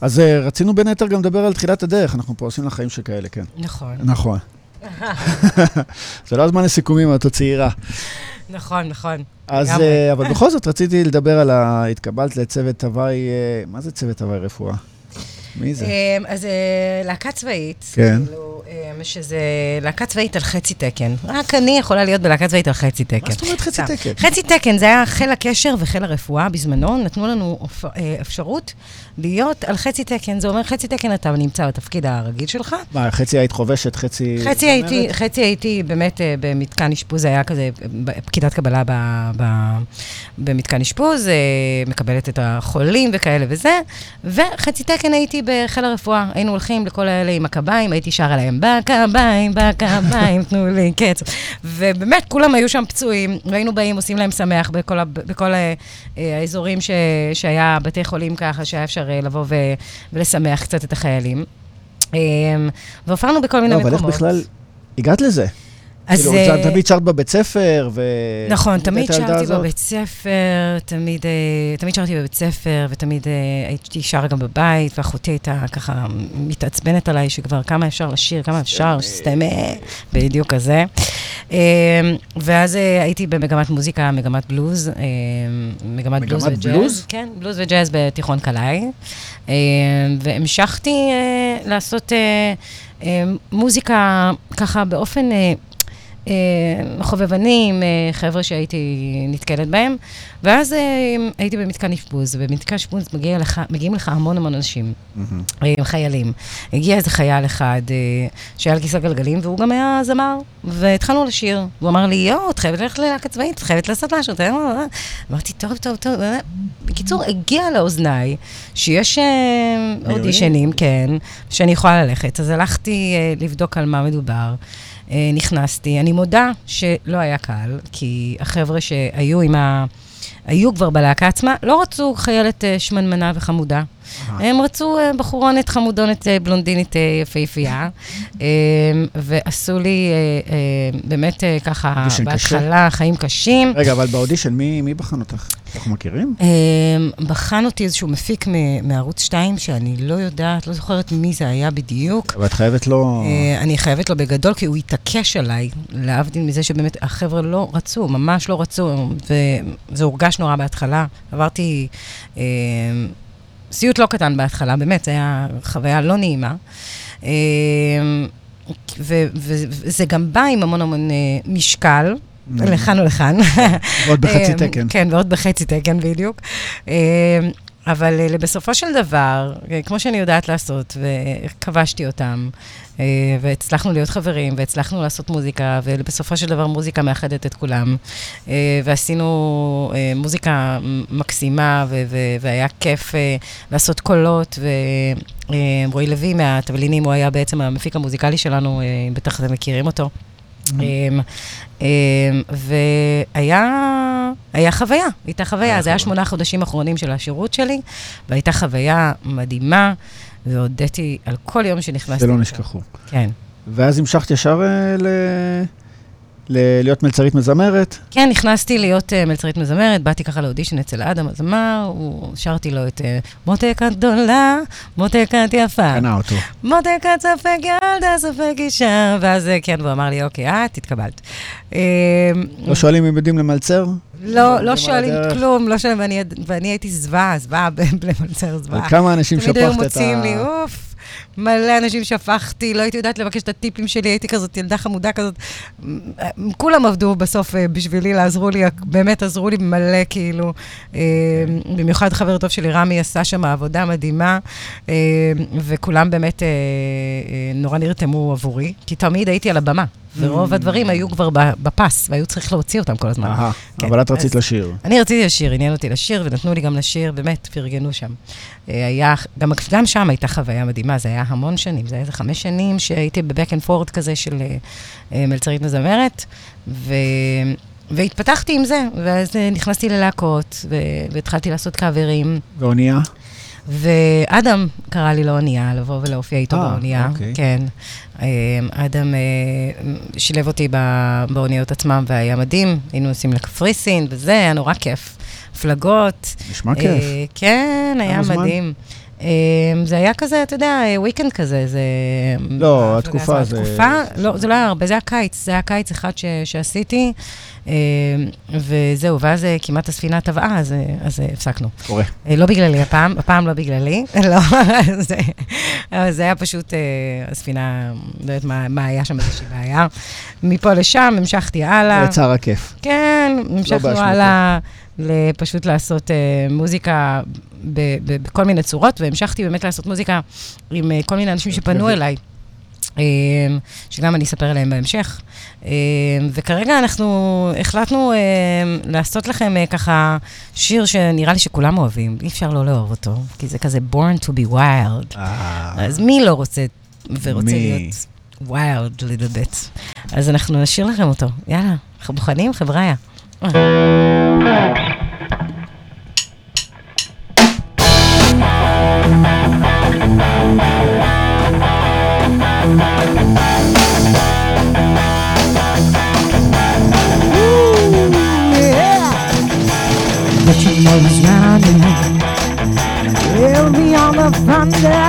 אז אה, רצינו בין היתר גם לדבר על תחילת הדרך, אנחנו פה עושים לך חיים שכאלה, כן. נכון, נכון. [laughs] זה לא הזמן לסיכומים, את עוד צעירה. נכון, נכון. אז. אה, אבל בכל זאת רציתי לדבר על ה... התקבלת לצוות הוואי, אה, מה זה צוות הוואי רפואה? מי זה? אז להקה צבאית, כן. כאילו, שזה להקה צבאית על חצי תקן. רק אני יכולה להיות בלהקה צבאית על חצי תקן. מה זאת אומרת חצי. תקן? חצי תקן, זה היה חיל הקשר וחיל הרפואה בזמנו, נתנו לנו אה, אפשרות להיות על חצי תקן. זה אומר, חצי תקן אתה נמצא בתפקיד הרגיל שלך. מה, חצי היית חובשת, חצי... חצי הייתי, חצי הייתי באמת אה, במתקן אשפוז, היה כזה פקידת קבלה ב, ב, במתקן אשפוז, אה, מקבלת את החולים וכאלה וזה, וחצי תקן הייתי בחיל הרפואה. היינו הולכים לכל האלה עם הקביים, הייתי שרה להם, בקביים, בקביים, תנו לי קץ. ובאמת, כולם היו שם פצועים, והיינו באים, עושים להם שמח בכל, בכל ה, אה, האזורים ש, שהיה בתי חולים ככה, שהיה אפשר אה, לבוא ו, ולשמח קצת את החיילים. אה, והופענו בכל מיני לא, מקומות. אבל איך בכלל הגעת לזה? אז... כאילו, אה, את תמיד שרת בבית ספר, ו... נכון, תמיד שרתי? בבית ספר, תמיד, אה, תמיד שרתי בבית ספר, ותמיד אה, הייתי שרה גם בבית, ואחותי הייתה ככה מתעצבנת עליי, שכבר כמה אפשר לשיר, כמה אפשר, שסתמה, בדיוק כזה. אה, ואז אה, הייתי במגמת מוזיקה, מגמת בלוז, אה, מגמת בלוז מגמת וג'אז. בלוז? כן, בלוז וג'אז בתיכון קלעי. אה, והמשכתי אה, לעשות אה, אה, מוזיקה ככה באופן... אה, חובבנים, אה, חבר'ה שהייתי נתקלת בהם, ואז אה, הייתי במתקן אשפוז, ובמתקן אשפוז מגיע לך, מגיעים לך המון המון אנשים. אה, חיילים. הגיע איזה חייל אחד שהיה על כיסא גלגלים, והוא גם היה זמר, והתחלנו לשיר. הוא אמר לי, יואו, את חייבת ללכת ללהקה צבאית, את חייבת לעשות משהו. אמרתי, טוב, טוב, טוב. אה." בקיצור, הגיע לאוזניי שיש אודישנים, כן, שאני יכולה ללכת. אז הלכתי לבדוק על מה מדובר. נכנסתי. אני מודה שלא היה קל, כי החבר'ה שהיו עם ה... היו כבר בלהקה עצמה, לא רצו חיילת אה, שמנמנה וחמודה. הם רצו אה, בחורונת חמודונת אה, בלונדינית יפהפייה, [laughs] אה, ועשו לי באמת ככה? בהתחלה חיים קשים. רגע, אבל באודישן, מי מי בחן אותך? אנחנו מכירים? אה, בחן אותי איזשהו מפיק מערוץ 2, שאני לא יודעת, לא זוכרת מי זה היה בדיוק. אבל את חייבת לו... אני חייבת לו בגדול, כי הוא התעקש עליי, להבדיל מזה שבאמת החבר'ה לא רצו, ממש לא רצו, וזה הורגש נורא בהתחלה. עברתי אה, סיוט לא קטן בהתחלה, באמת, זו הייתה חוויה לא נעימה. אה, וזה גם בא עם המון המון אה, משקל, לכאן ולכאן. עוד בחצי אה, תקן. כן, ועוד בחצי תקן בדיוק. אבל אה, בסופו של דבר, אה, כמו שאני יודעת לעשות, וכבשתי אותם, אה, והצלחנו להיות חברים, והצלחנו לעשות מוזיקה, ובסופו של דבר מוזיקה מאחדת את כולם. ועשינו מוזיקה מקסימה, והיה כיף לעשות קולות, ורועי לוי מהתבלינים, הוא היה בעצם המפיק המוזיקלי שלנו, בטח אתם מכירים אותו. אמ, אמ, והיה היה חוויה, הייתה חוויה. זה היה שמונה חודשים אחרונים של השירות שלי, והייתה חוויה מדהימה, והודיתי על כל יום שנכנסתי. שלא. נשכחו. כן. ואז המשכת ישר אה, ל... להיות מלצרית מזמרת? כן, נכנסתי להיות uh, מלצרית מזמרת, באתי ככה לאודישן אצל אדם הזמר, הוא שרתי לו את uh, מותק גדולה, מותק את יפה. קנה אותו. מותק את ספק ילדה, ספק אישה, ואז אה, כן, והוא אמר לי, אוקיי, את התקבלת. אה, לא שואלים אם יודעים למלצר? לא, לא על שואלים. כלום, לא שואלים, ואני, הייתי זוועה, זוועה [laughs] למלצר זוועה. על כמה אנשים תמיד היו שפכת את מוציאים לי, ה... אוף, מלא אנשים שפכתי, לא הייתי יודעת לבקש את הטיפים שלי, הייתי כזאת ילדה חמודה כזאת. כולם עבדו בסוף אה, בשבילי, עזרו לי, באמת עזרו לי מלא, כאילו. אה, במיוחד חבר טוב שלי, רמי, עשה שם עבודה מדהימה, אה, וכולם באמת נורא נרתמו עבורי, כי תמיד הייתי על הבמה, ורוב הדברים היו כבר בפס, והיו צריך להוציא אותם כל הזמן. אהה, כן, אבל את רצית לשיר. אני רציתי לשיר, עניין אותי לשיר, ונתנו לי גם לשיר, באמת, פרגנו שם. אה, היה, גם, גם שם הייתה חוויה מדהימה, זה היה המון שנים, זה היה איזה חמש שנים שהייתי ב back and forth כזה של אה, אה, מלצרית מזמרת, ו... והתפתחתי עם זה, ואז נכנסתי ללהקות. והתחלתי לעשות קאברים, ואונייה? ואדם קרא לי לאונייה, לבוא ולהופיע איתו אה, באונייה. אוקיי. כן. אה, אדם אה, שילב אותי באוניות עצמם, והיה מדהים. היינו נוסעים לקפריסין, וזה היה נורא כיף. הפלגות. נשמע אה, כיף. כן, היה כמה זמן? אה, זה היה כזה, אתה יודע, וויקנד כזה, זה... לא, ההפלגה התקופה. זה- התקופה, לא, זה לא היה הרבה, זה היה קיץ, זה היה קיץ אחד ש, שעשיתי, אה, וזהו, ואז אה, כמעט הספינה טבעה, אז, אה, אז אה, הפסקנו. קורה. אה, לא בגללי הפעם, הפעם לא בגללי, [laughs] לא, זה, היה פשוט, אה, הספינה, לא יודעת מה, מה היה שם איזושהי בעיה. מפה לשם, המשכתי הלאה. יצא רק כיף. כן, המשכנו באשמתו. הלאה, פשוט לעשות אה, מוזיקה בכל מיני צורות, והמשכתי באמת לעשות מוזיקה עם אה, כל מיני אנשים שפנו אליי. אה, שגם אני אספר עליהם בהמשך. אה, וכרגע אנחנו החלטנו לעשות לכם ככה שיר שנראה לי שכולם אוהבים, אי אפשר לא לאהוב אותו, כי זה כזה born to be wild. אז מי לא רוצה ורוצה מי? להיות wild little bit? אז אנחנו נשאיר לכם אותו. יאללה, always running We'll be on the thunder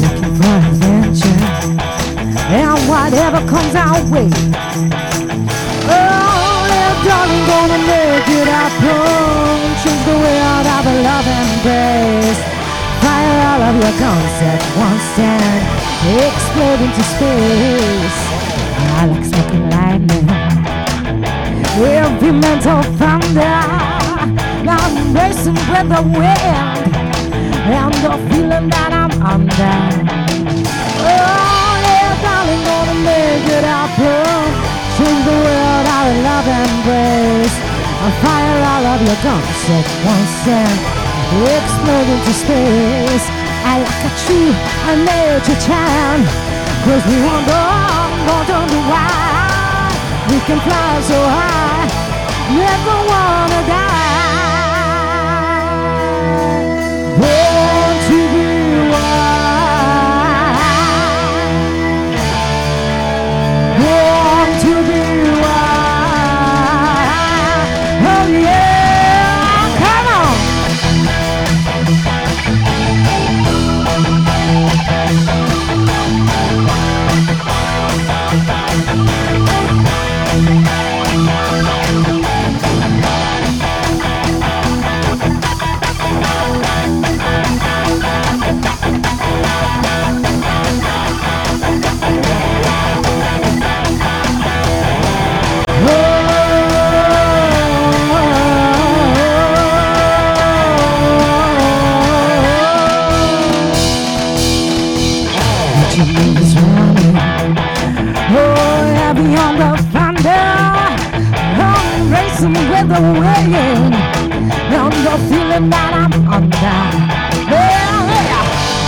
Looking for adventure. And whatever comes our way. Oh, little darling, gonna make it up home Change the world of a love embrace Fire all of your concept once and explode into space. I like smoking lightning. Every mental thunder. Now I'm racing with the wind. And the feeling that I'm under. Oh, yeah, darling, gonna make it happen. Change the world out of love and embrace. I'll fire all of your guns at once and explode into space. I like a tree, true a nature child. Cause we won't go wonder why. We can fly so high, never wanna die. Born wind. And the feeling that I'm under. Yeah, yeah,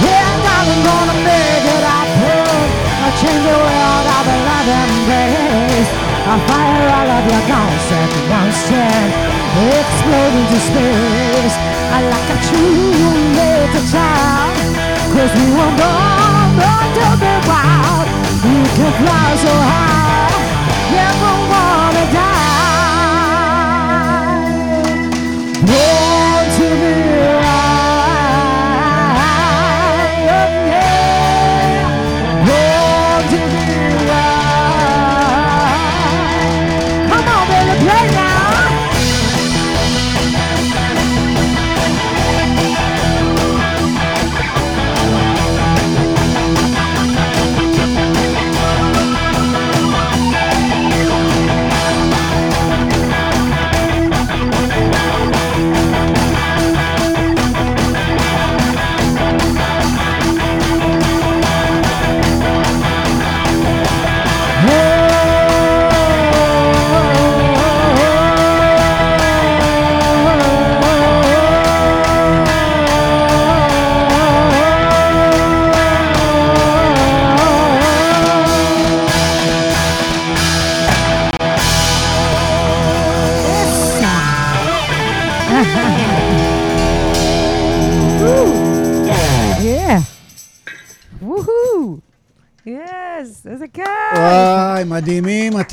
yeah, darling, gonna make it happen. I change the world, I will love and embrace. I fire all of your guns at once and explode into space. I like a true little child. Cause we were born, born to be wild. We can fly so high, never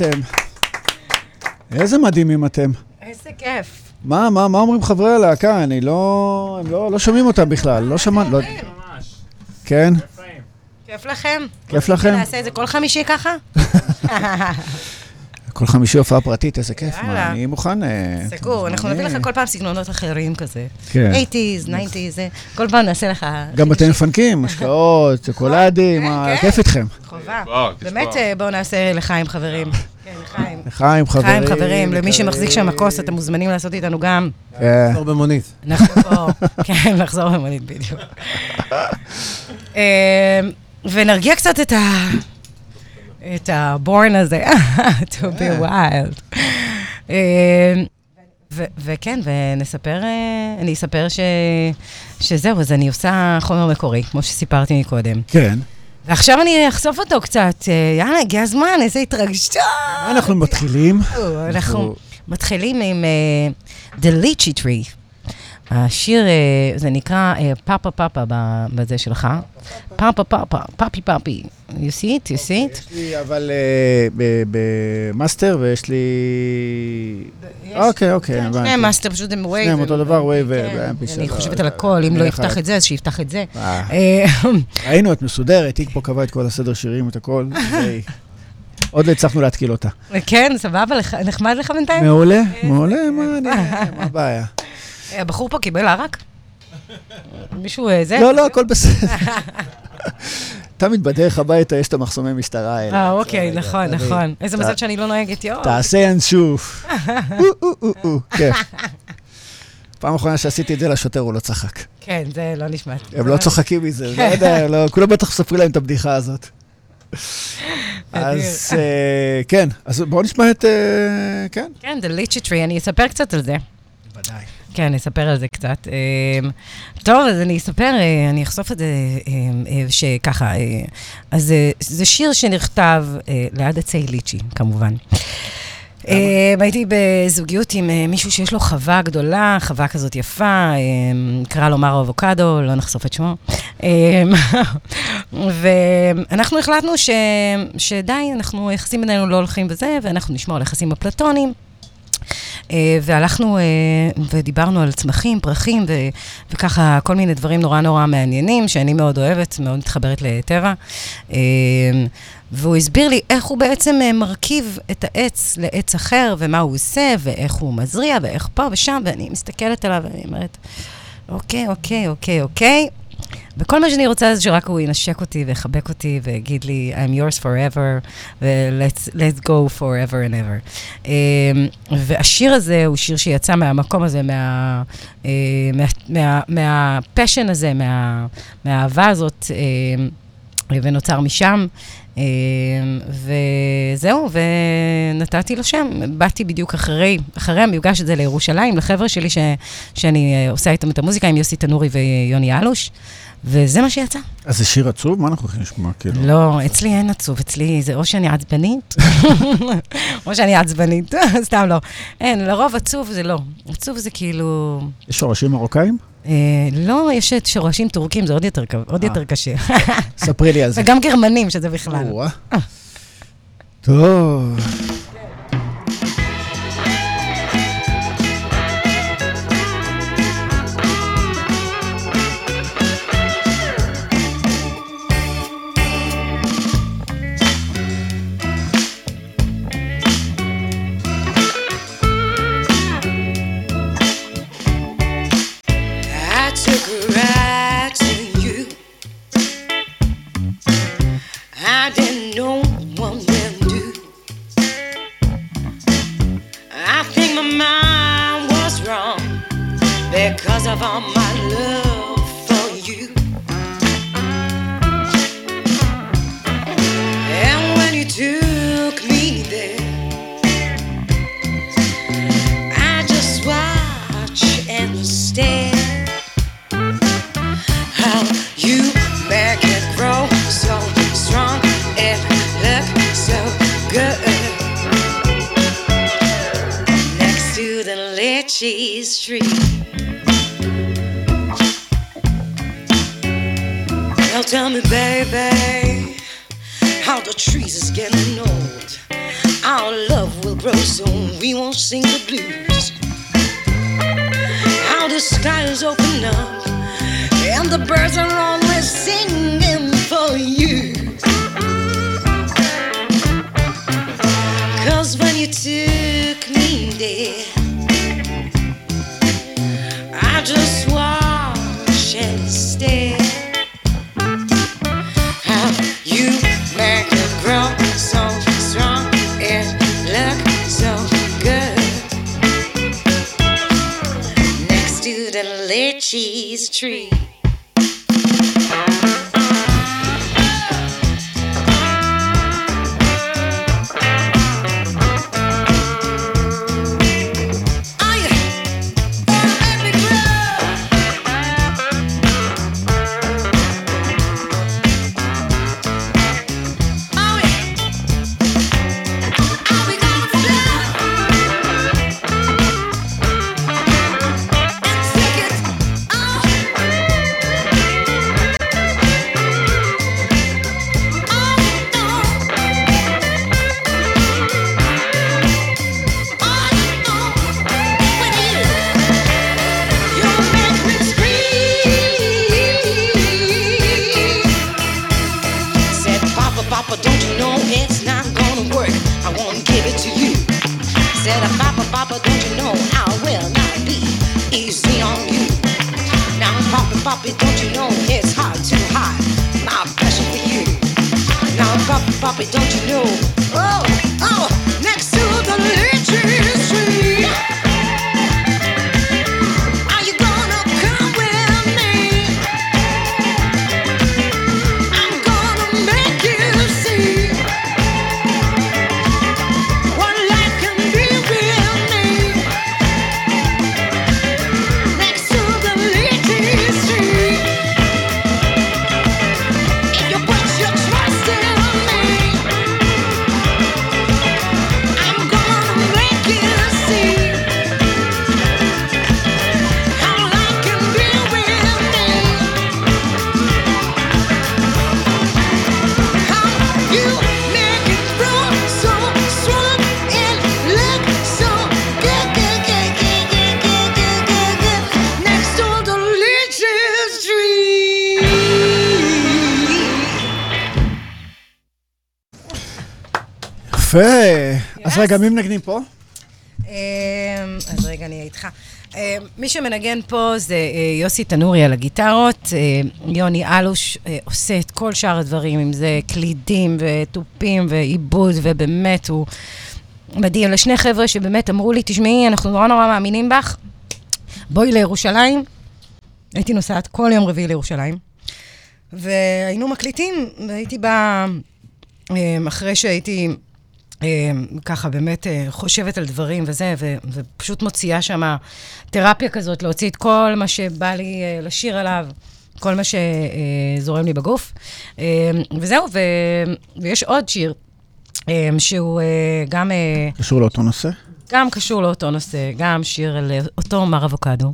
אתם. איזה מדהימים אתם. איזה כיף. מה, מה, מה אומרים חברי הלהקה? אני לא... הם לא, לא שומעים אותם בכלל, לא שמענו... לא... כן? כיף לכם? כיף לכם? נעשה את זה כל חמישי ככה? [laughs] כל חמישי הופעה פרטית, איזה כיף. יאללה. מה, אני מוכן... אה, סגור, אנחנו נביא. לך כל פעם סגנונות אחרים כזה. כן. 80's, 90's, זה. כל פעם נעשה לך... גם אתם מפנקים, משקאות, שוקולדים, מה, כן. כיף איתכם. חובה. באמת. אה, בואו נעשה לחיים חברים. כן, לחיים. לחיים, חברים. חיים חברים, למי שמחזיק שם יקרים. כוס, אתם מוזמנים לעשות איתנו גם. כן. לחזור במונית. פה, [laughs] כן, לחזור במונית בדיוק. [laughs] אה, ונרגיע קצת את ה... את הבורן הזה, [laughs] to be wild. אה, וכן, ונספר, אה, אני אספר ש- שזהו, אז אני עושה חומר מקורי, כמו שסיפרתי מקודם. כן. ועכשיו אני אחשוף אותו קצת. אה, יאללה, הגיע הזמן, איזה התרגשות. אנחנו מתחילים. אנחנו מתחילים עם The Lychee Tree. השיר, אה, זה נקרא אה, פאפה פאפה בזה שלך. פאפה פאפה, פאפי פאפי. You see it? You see it? יש לי אבל אה, במאסטר, ויש לי... אוקיי, אוקיי, הבנתי. שניהם מאסטר, פשוט הם WAV. שניהם אותו דבר, WAV כן, ו-MP3. אני חושבת על הכל, אם לא יפתח את זה, אז שיפתח את זה. ראינו, את מסודרת, היא פה קבעה את כל הסדר שירים, את הכל. [laughs] עוד לא הצלחנו להתקיל אותה. כן, סבבה, נחמד לך בינתיים? מעולה, מעולה, מה הבעיה? הבחור פה קיבל ערק? מישהו אה, זה? לא, לא, הכל בסדר. תמיד בדרך הביתה יש את המחסומי משטרה האלה. אה, אוקיי, נכון. נכון. איזה מזל שאני לא נוהגת, יואו. תעשה או, [laughs] כיף. פעם אחרונה שעשיתי את זה לשוטר, הוא לא צחק. כן, זה לא נשמע. הם לא צוחקים מזה, לא יודע, לא, כולם בטח מספרים להם את הבדיחה הזאת. אז אה, כן, אז בואו נשמע את... אה, כן. כן, The Tree, אני אספר קצת על זה. ודאי. כן, אני אספר על זה קצת. אמ, טוב, אז אני אספר, אה, אני אחשוף את זה אמ, אה, שככה. אה, אז אה, זה שיר שנכתב אה, ליד עצי ליצ'י, כמובן. אמ, הייתי בזוגיות עם אה, מישהו שיש לו חווה גדולה, חווה כזאת יפה, אמ, קרא לו מרו אבוקדו, לא נחשוף את שמו. אמ, [laughs] ואנחנו החלטנו שדי, אנחנו, היחסים בינינו לא הולכים בזה, ואנחנו נשמור על יחסים אפלטוניים. אה, והלכנו אה, ודיברנו על צמחים, פרחים, וככה כל מיני דברים נורא נורא מעניינים, שאני מאוד אוהבת, מאוד מתחברת לטבע. אה, והוא הסביר לי איך הוא בעצם מרכיב את העץ לעץ אחר, ומה הוא עושה, ואיך הוא מזריע, ואיך פה ושם, ואני מסתכלת עליו ואני אומרת, אוקיי, אוקיי, אוקיי, אוקיי. וכל מה שאני רוצה זה שרק הוא ינשק אותי ויחבק אותי ויגיד לי, I'm yours forever, ו-let's let's go forever and ever. Um, והשיר הזה הוא שיר שיצא מהמקום הזה, מה, uh, מה, מה, מהפשן הזה, מה, מהאהבה הזאת, uh, ונוצר משם. Um, וזהו, ונתתי לו שם. באתי בדיוק אחרי, אחרי המפגש הזה לירושלים, לחבר'ה שלי ש, שאני uh, עושה איתם את המוזיקה, עם יוסי תנורי ויוני אלוש. וזה מה שיצא. אז זה שיר עצוב? מה אנחנו הולכים לשמוע? כאילו? לא, אצלי אין עצוב, אצלי זה או שאני עצבנית, [laughs] או שאני עצבנית, [laughs] סתם לא. אין, לרוב עצוב זה לא. עצוב זה כאילו... יש שורשים מרוקאים? אה, לא, יש את שורשים טורקים, זה עוד יותר, עוד אה. יותר קשה. ספרי לי על זה. וגם גרמנים, שזה בכלל. טוב. רגע, מי מנגנים פה? אמ, אז רגע, אני אהיה איתך. אמ, מי שמנגן פה זה אה, יוסי תנורי על הגיטרות, אה, יוני אלוש אה, עושה את כל שאר הדברים, אם זה קלידים ותופים ועיבוד, ובאמת הוא מדהים. לשני חבר'ה שבאמת אמרו לי, תשמעי, אנחנו נורא נורא מאמינים בך, בואי לירושלים. הייתי נוסעת כל יום רביעי לירושלים, והיינו מקליטים, והייתי באה, אחרי שהייתי אה, ככה באמת אה, חושבת על דברים וזה, ו- ופשוט מוציאה שם תרפיה כזאת, להוציא את כל מה שבא לי אה, לשיר עליו, כל מה שזורם לי בגוף. אה, וזהו, ו- ויש עוד שיר. אה, שהוא אה, גם, קשור לאותו נושא? גם קשור לאותו נושא, גם שיר על אה, אותו מר אבוקדו.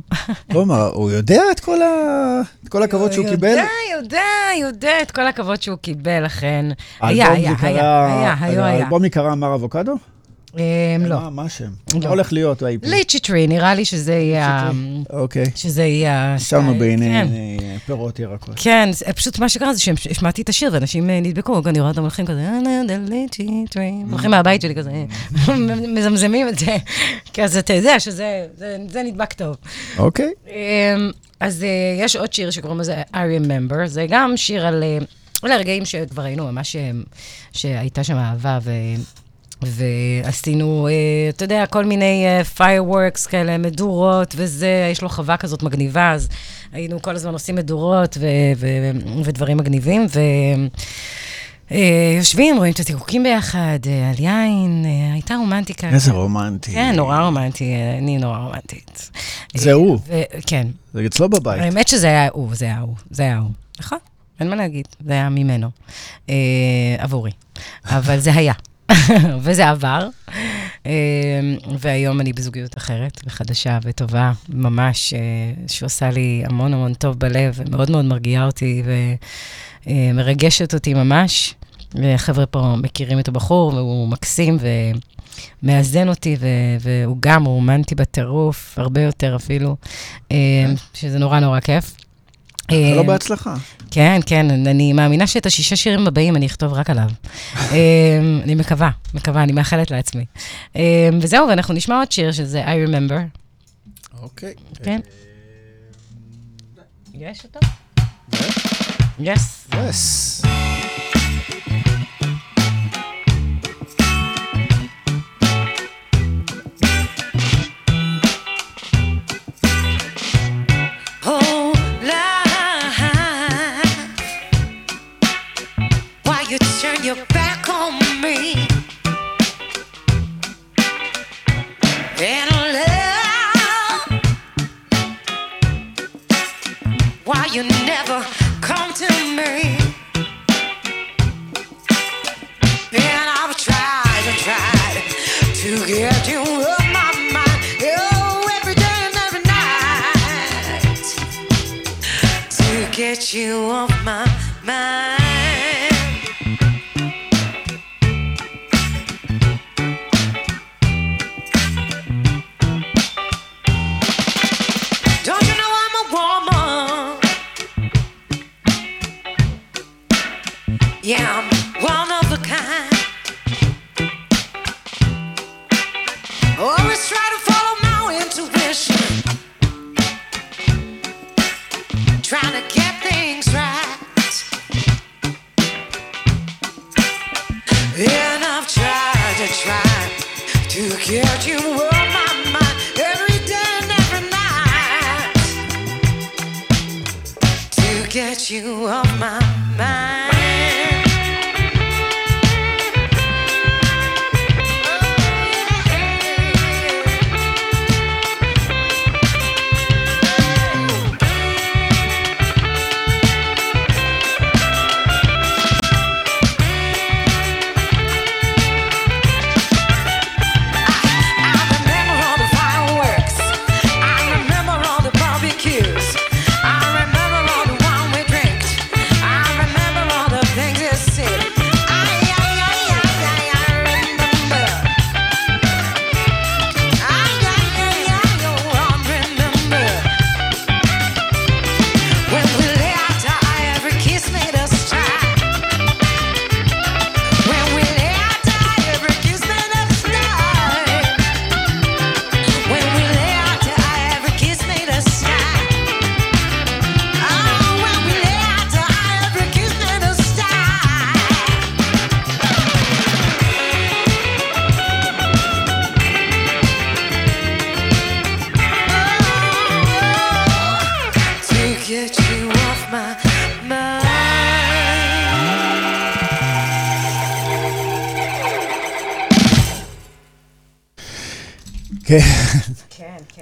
לא, מה, הוא יודע את כל ה- את כל הכבוד שהוא קיבל? יודע, יודע, יודע את כל הכבוד שהוא קיבל, אכן. היה, היה, היה, היה, היה. האלבום ייקרא מר אבוקדו? אה, לא. מה- השם? לא. מה הולך להיות ב-EP? ליצ'י טרי, נראה לי שזה יהיה... אוקיי. שזה יהיה... שמנו הסטייל, בעיני כן. אה, פירות ירקות. כן, פשוט מה שקרה זה שהשמעתי את השיר ואנשים אה, נדבקו, אני רואה אותם הולכים כזה, "אה, דה, ליצ'י טרי", הולכים מהבית שלי כזה, [laughs] מזמזמים את זה, [laughs] כי אז אתה יודע שזה זה- זה נדבק טוב. אוקיי. אמ, אז אה, יש עוד שיר שקוראים לזה I Remember, זה גם שיר על, אה, על הרגעים שכבר היינו ממש, אה, שהייתה שם אהבה, ועשינו, אה, אתה יודע, כל מיני אה, fireworks כאלה, מדורות וזה, יש לו חווה כזאת מגניבה, אז היינו כל הזמן עושים מדורות ו, ו, ודברים מגניבים, ו... אה, יושבים, רואים את התירוקים ביחד, על יין, הייתה רומנטיקה. איזה רומנטי. כן, נורא רומנטי, אני נורא רומנטית. זה הוא. כן. זה אצלו בבית. האמת שזה היה הוא, זה היה הוא, זה היה הוא. נכון, אין מה להגיד, זה היה ממנו, עבורי. אבל זה היה, [laughs] וזה עבר. אה, והיום אני בזוגיות אחרת, וחדשה וטובה, ממש, אה, שעושה לי המון המון טוב בלב, ומאוד מאוד מרגיעה אותי, ומרגשת אותי ממש. וחבר'ה פה מכירים את הבחור, והוא מקסים ומאזן אותי, ו- והוא גם רומנטי בטירוף, הרבה יותר אפילו, אה, שזה נורא נורא כיף. זה אה, לא בהצלחה. כן, כן, אני מאמינה שאת השישה שירים הבאים אני אכתוב רק עליו. אה, אני מקווה, מקווה, אני מאחלת לעצמי. אה, וזהו, ואנחנו נשמע עוד שיר שזה I Remember. אוקיי. כן. יש אותו? יס. יס. Your back on me? And love. Why you never come to me? And I've tried and tried to get you my mind. Oh, every day and every night to get you off my mind. Yeah, I'm one of a kind. Always try to follow my intuition. to get things right. And I've tried to get you my mind every day and every night. To get you off my mind.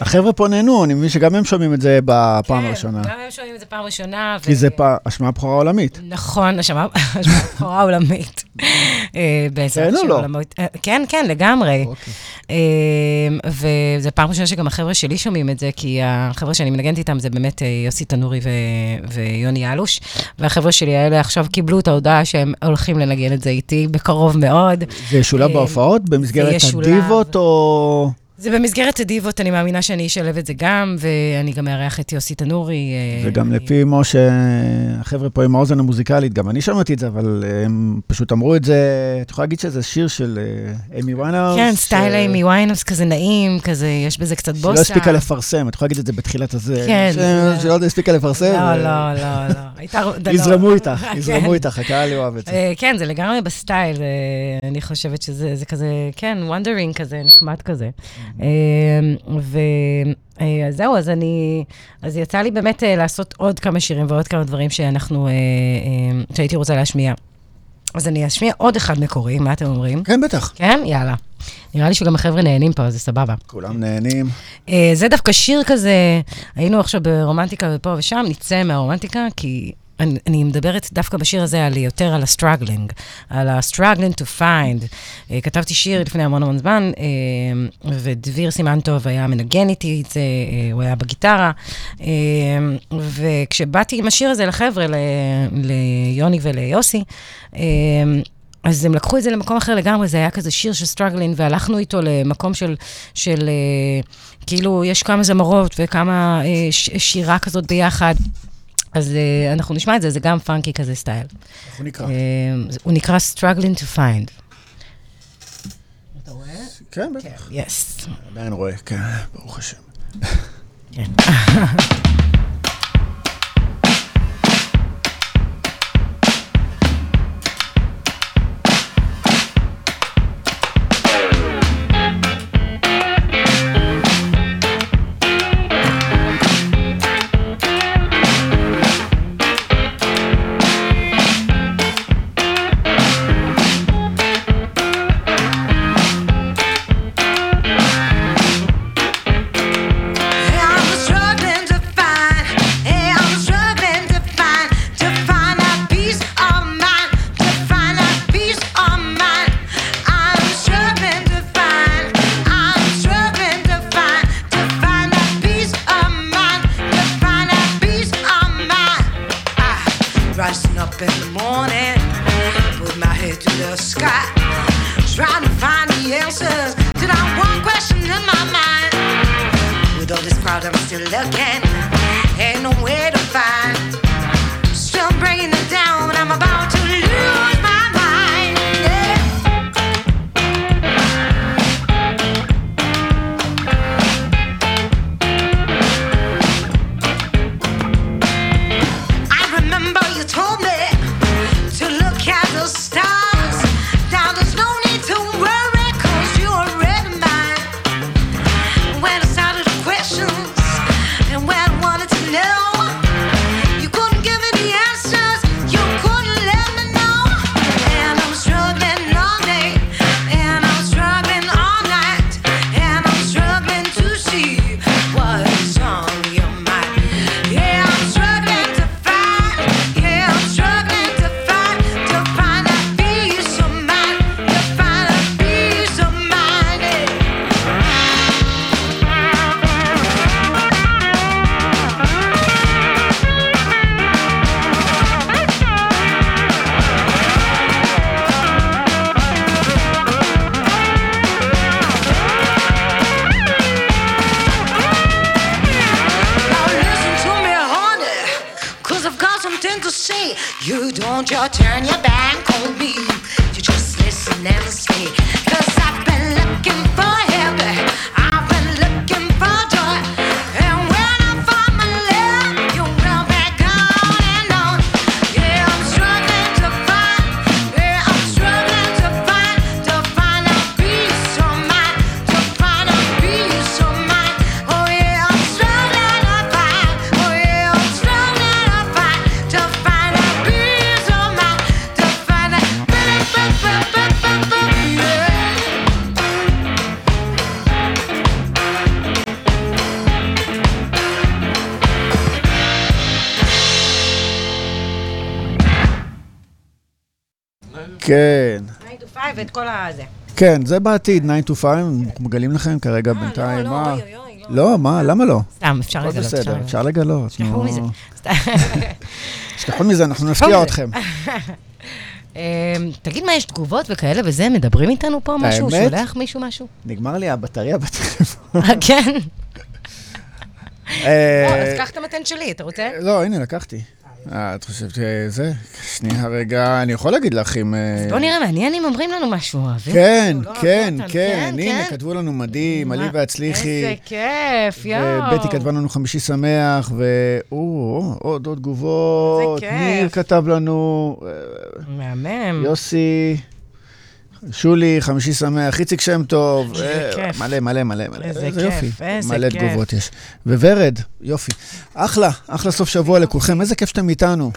החבר'ה פה נהנו, אני מבין שגם הם שומעים את זה בפעם הראשונה. כן, גם הם שומעים את זה פעם ראשונה. כי זה השמעה בכורה עולמית. נכון, [laughs] השמעה בכורה עולמית. אה, בעזרת כן או השם לא? עולמות. אה, כן, כן, לגמרי. אוקיי. אה, וזו פעם ראשונה שגם החבר'ה שלי שומעים את זה, כי החבר'ה שאני מנגנת איתם זה באמת יוסי תנורי ו- ויוני אלוש, והחבר'ה שלי האלה עכשיו קיבלו את ההודעה שהם הולכים לנגן את זה איתי בקרוב מאוד. זה ישולב בהופעות? במסגרת. הדיבות או... זה במסגרת הדיבות, אני מאמינה שאני אשלב את זה גם, ואני גם אארח את יוסי תנורי. אה, וגם לפי משה, החבר'ה פה עם האוזן המוזיקלית, גם אני שמעתי את זה, אבל הם פשוט אמרו את זה, את יכולה להגיד שזה שיר של אה, איימי ויינהאוס? כן, ש- סטייל איימי ויינהאוס כזה נעים, כזה, יש בזה קצת בוסה. שלא הספיקה לפרסם, את יכולה להגיד את זה בתחילת הזה. כן, ש- זה- שלא הספיקה לפרסם. לא, ו- לא, לא, לא. הייתה... [laughs] יזרמו איתך. יזרמו איתך, הקהל יאהב את זה. אה, כן, זה לגמרי ב style, אני חושבת שזה זה כזה, כן, wandering כזה, נחמד כזה. וזהו, אז אני, אז יצא לי באמת אה, לעשות עוד כמה שירים ועוד כמה דברים שאנחנו, אה, אה, שהייתי רוצה להשמיע. אז אני אשמיע עוד אחד מקורי, מה אתם אומרים? כן, בטח. כן? יאללה. נראה לי שגם החבר'ה נהנים פה, אז זה סבבה. כולם נהנים. אה, זה דווקא שיר כזה, היינו עכשיו ברומנטיקה ופה ושם, נצא מהרומנטיקה, כי אני, אני מדברת דווקא בשיר הזה על יותר על ה-struggling, על ה-struggling to find. אה, כתבתי שיר לפני המון המון זמן, אה, ודביר סימנטוב היה מנגן איתי את זה, אה, הוא היה בגיטרה, אה, וכשבאתי עם השיר הזה לחבר'ה, ליוני וליוסי, אה, אז הם לקחו את זה למקום אחר לגמרי, זה היה כזה שיר של סטרגלין, והלכנו איתו למקום של, של כאילו, יש כמה זמרות וכמה שירה כזאת ביחד. אז אה, אנחנו נשמע את זה, זה גם פאנקי כזה סטייל. איך הוא נקרא? אה, הוא נקרא Struggling to Find. כן, בטח. יס. עדיין רואה, כן, ברוך השם. Hey, [laughs] rising up in the morning, put my head to the sky, trying to find the answers to that one question in my mind. With all this crowd, I'm still looking. Ain't no way to find. Still bringing it down, I'm about to lose כן, זה בעתיד, 9 to 5, מגלים לכם כרגע בינתיים, לא, מה? אוי, אוי, אוי, לא. לא, מה, למה לא? סתם, אפשר הכל לגלות. בסדר, אפשר לגלות. תשכחו נו. מזה. סתם. [laughs] תשכחו מזה, אנחנו נפתיע. אתכם. [laughs] אמ, תגיד מה, יש תגובות וכאלה וזה? מדברים איתנו פה משהו? שולח מישהו משהו? נגמר לי הבטריה [laughs] בטלפון. אה, כן. אה, לא, אז קח את המתן שלי, אתה רוצה? לא, הנה, לקחתי. אה, את חושבת שזה? שנייה רגע, אני יכול להגיד לך אם... אה, בוא נראה, מעניין אם אומרים לנו משהו. אוהבים כן, לא כן, אותנו, כן, הנה, כן? כתבו לנו מדהים, עלי והצליחי. איזה כיף, יואו. ובטי כתבה לנו חמישי שמח, ואו, עוד עוד תגובות. כיף. ניר כתב לנו, אה, מהמם. יוסי, שולי, חמישי שמח, איציק שם טוב. איזה אה, כיף. מלא, מלא, מלא, מלא. איזה איזה כיף, יופי. איזה מלא כיף. תגובות יש. וורד, יופי. אחלה, אחלה סוף שבוע לכולכם. איזה כיף שאתם איתנו.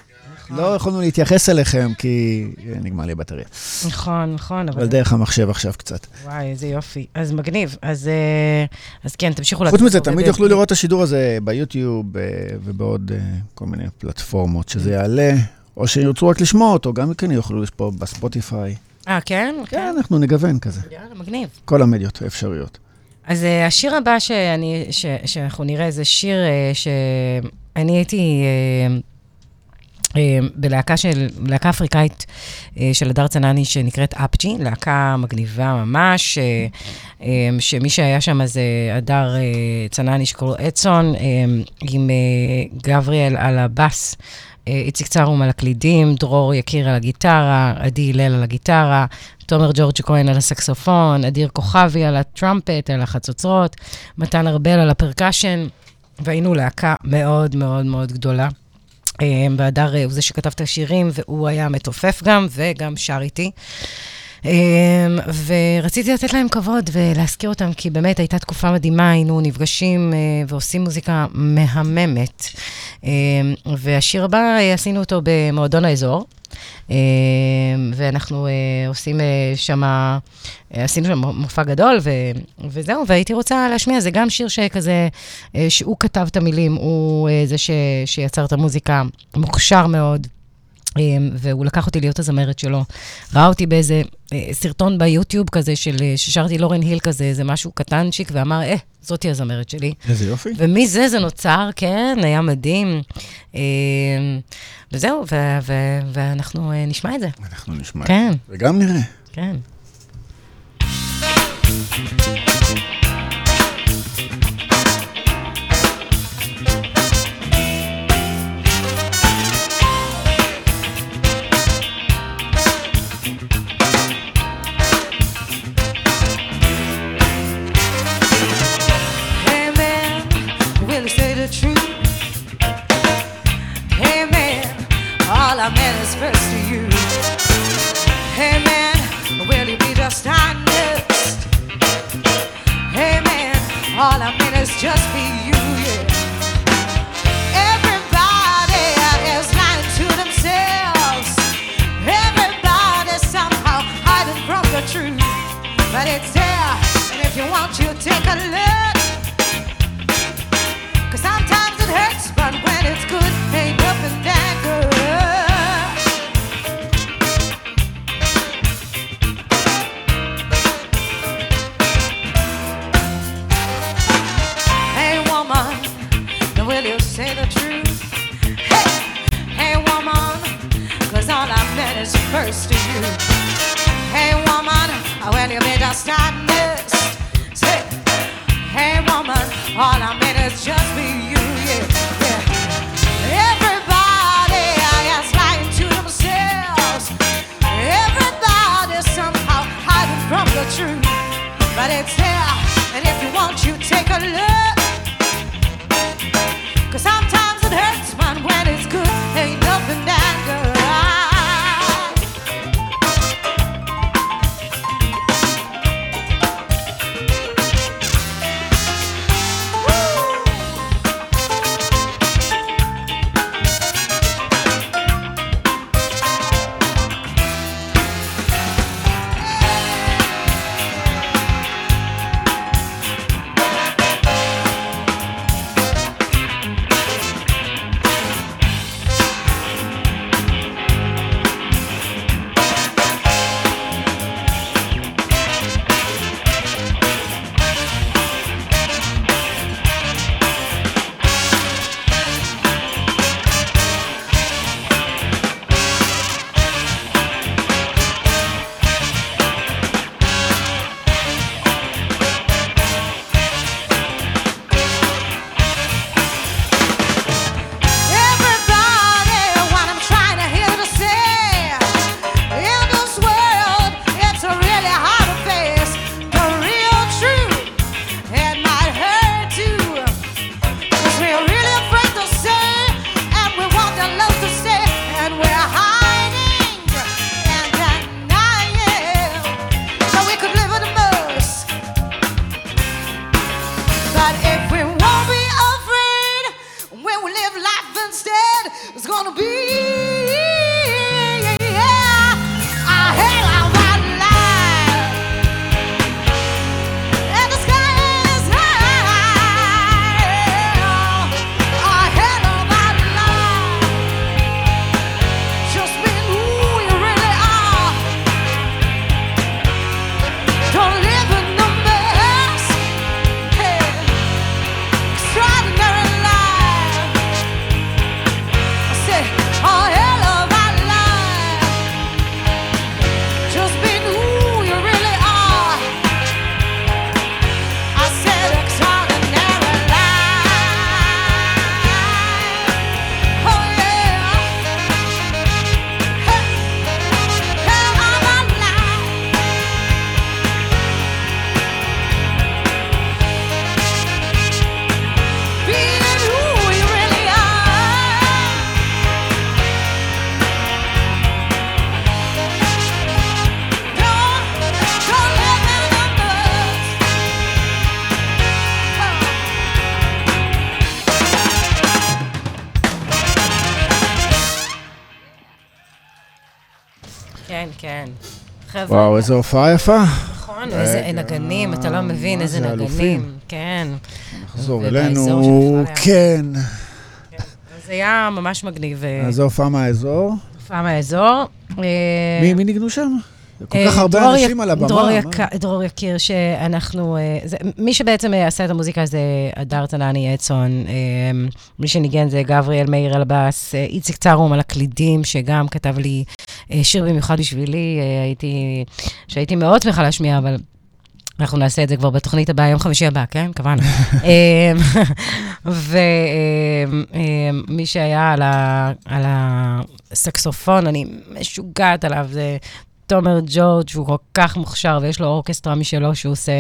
נכון. לא יכולנו להתייחס אליכם, כי אה, נגמר לי הבטריה. נכון, נכון, אבל... אבל דרך המחשב עכשיו קצת. וואי, איזה יופי. אז מגניב. אז אה, אז כן, תמשיכו חוץ לעשות מזה, פה תמיד יוכלו לראות את השידור הזה ביוטיוב ובעוד כל מיני פלטפורמות שזה יעלה, או שירצו רק לשמוע אותו, גם כן יוכלו פה בספוטיפיי. אה, כן? כן, אנחנו נגוון כזה. יאללה, מגניב. כל המדיות האפשריות. אז אה, השיר הבא שאני, ש, שאנחנו נראה זה שיר אה, שאני הייתי אה, בלהקה של, להקה אפריקאית אה, של הדר צנני שנקראת אפג'י, להקה מגניבה ממש, אה, אה, שמי שהיה שם זה הדר אה, צנני שקוראים לו אדסון, אה, עם אה, גבריאל על הבאס. אה, איציק צרום על הקלידים, דרור יקיר על הגיטרה, עדי הלל על הגיטרה, תומר ג'ורג' כהן על הסקסופון, אדיר כוכבי על הטראמפט, על החצוצרות, מתן ארבל על הפרקשן, והיינו להקה מאוד מאוד מאוד גדולה. אה, והדר אה, הוא זה שכתב את השירים, והוא היה מתופף גם, וגם שר איתי. אה, ורציתי לתת להם כבוד ולהזכיר אותם, כי באמת הייתה תקופה מדהימה, היינו נפגשים אה, ועושים מוזיקה מהממת. אה, והשיר הבא, אה, עשינו אותו במועדון האזור. אה, ואנחנו אה, עושים שם, עשינו שם מופע גדול, ו, וזהו, והייתי רוצה להשמיע, זה גם שיר שכזה, שהוא כתב את המילים, הוא זה ש, שיצר את המוזיקה, מוכשר מאוד. אה, והוא לקח אותי להיות הזמרת שלו. ראה אותי באיזה אה, סרטון ביוטיוב כזה, של, אה, ששרתי לורן היל כזה, איזה משהו קטנצ'יק, ואמר, אה, זאתי הזמרת שלי. איזה יופי. ומזה זה נוצר, כן, היה מדהים. אה, וזהו, ו- ו- ואנחנו אה, נשמע את זה. אנחנו נשמע. כן, וגם נראה. כן. Hey First to you. Hey man, will you be just honest? Hey man, all I meant is just be you. Everybody is lying to themselves. Everybody somehow hiding from the truth. But it's there, and if you want, you take a look. first to you. Hey woman, When you made us not. Say, hey woman, all I mean is just be you, yeah. Everybody, I guess, lying to themselves. Everybody somehow hiding from the truth, but it's there. And if you want, you take a look. Cause sometimes איזו הופעה יפה. נכון, איזה נגנים, אתה לא מבין איזה זה, נגנים. כן. נחזור אלינו. נתניה. כן. זה היה ממש מגניב. אה, אז זו הופעה מהאזור. הופעה מהאזור. אה, מי ניגנו שם? כל כך הרבה אנשים על הבמה. דרור, יקיר, שאנחנו... אה, מי שבעצם אה, עשה את המוזיקה זה הדר תנני אדסון, אה, מי שניגן זה גבריאל מאיר אלבאס, איציק צרום על הקלידים, שגם כתב לי שיר במיוחד בשבילי, הייתי... שהייתי מאוד שמחה להשמיע, אבל... אנחנו נעשה את זה כבר בתוכנית הבאה, יום חמישי הבא, כן? קבענו. [laughs] ומי שהיה על הסקסופון, אני משוגעת עליו, זה תומר ג'ורג', שהוא כל כך מוכשר, ויש לו אורקסטרה משלו, שהוא עושה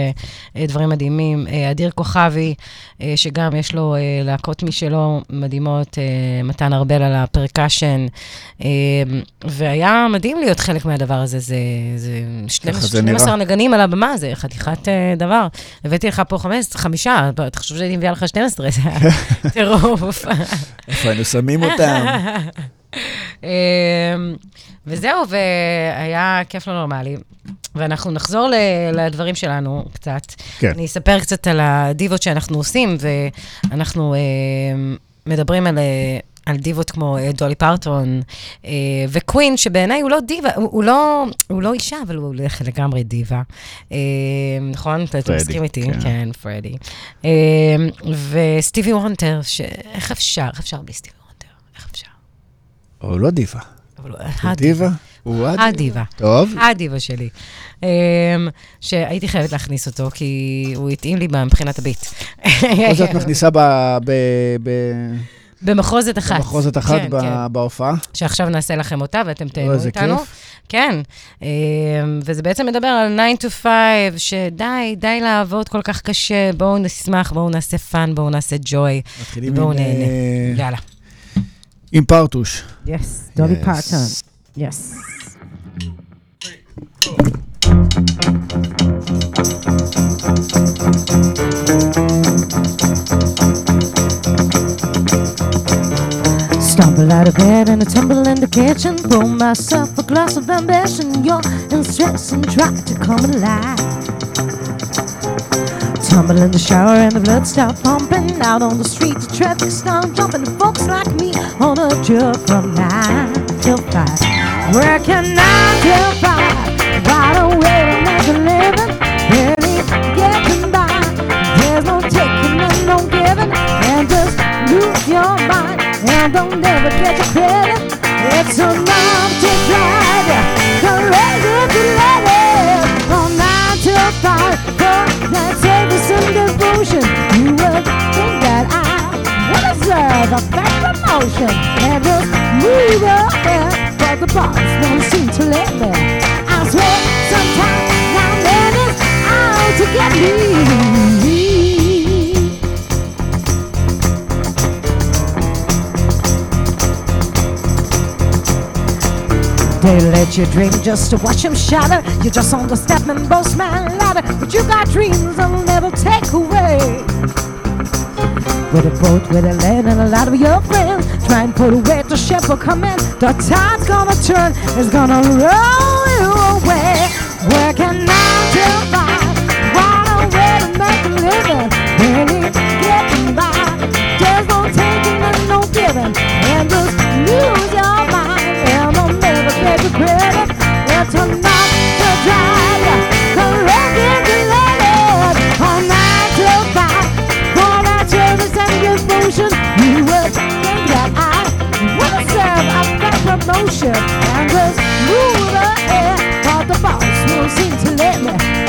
אה, דברים מדהימים. אה, אדיר כוכבי, אה, שגם יש לו להקות משלו מדהימות, מתן ארבל על הפרקשן. והיה מדהים להיות חלק מהדבר הזה, זה, זה 12, זה נראה. 12 נגנים על הבמה, זה חתיכת דבר. הבאתי לך פה חמש, חמישה, אתה חושב שהייתי מביאה לך 12, זה היה [laughs] טירוף. איפה היינו שמים אותם? [laughs] אמ, וזהו, והיה כיף לא נורמלי. ואנחנו נחזור ל- לדברים שלנו קצת. כן. אני אספר קצת על הדיבות שאנחנו עושים, ואנחנו אמ, מדברים על... אה, על דיבות כמו אה, דולי פרטון אה, וקווין, שבעיניי הוא לא דיבה, הוא, הוא, לא, הוא לא אישה, אבל הוא לגמרי דיבה. אה, נכון? אתה- אתה פרדי, מסכים איתי? כן. כן, פרדי. אה, וסטיבי וונטר, שאיך אפשר, איך אפשר בלי סטיבי? הוא לא דיבה. אבל הוא הדיבה. דיבה? הוא. הדיבה. טוב. הדיבה שלי. אמ, שהייתי חייבת להכניס אותו, כי הוא התאים לי מבחינת הביט. כל זה את מכניסה ב- ב- ב- במחרוזת אחת. במחרוזת אחת כן, ב- כן. בהופעה. שעכשיו נעשה לכם אותה ואתם תהנו איזה איתנו. כיף. כן, אמ, וזה בעצם מדבר על 9 to 5, שדי, די לעבוד כל כך קשה, בואו נשמח, בואו נעשה fun, בואו נעשה ג'וי, בואו נהנה. אה, יאללה. עם פרטוש. Yes, Dolly Yes. Parton. Yes. Stumble out of bed and I tumble in the kitchen. Pour myself a glass of ambition. You're in stress and try to come alive. Tumble in the shower and the blood start pumping. Out on the street, the traffic start jumping. Folks like me on a job from nine till five. Working nine till five. Right away to make a living. Barely getting by. There's no taking and no giving. And just lose your mind. And don't ever get your credit. It's enough to drive you crazy to let it. From nine till five. That service and devotion. You would think that I would deserve a fair promotion. And just move your head. But the boss won't seem to let me. I swear sometimes now man is out to get me. They let you dream just to watch them shatter. You're just on the step and boss man ladder. But you got dreams that'll never take away. With a boat, with a land, and a lot of your friends try and put away the ship will come in. The tide's gonna turn, it's gonna roll you away. Working nine till five, right away to make a living. Barely promotion and just move ahead. But the boss won't seem to let me.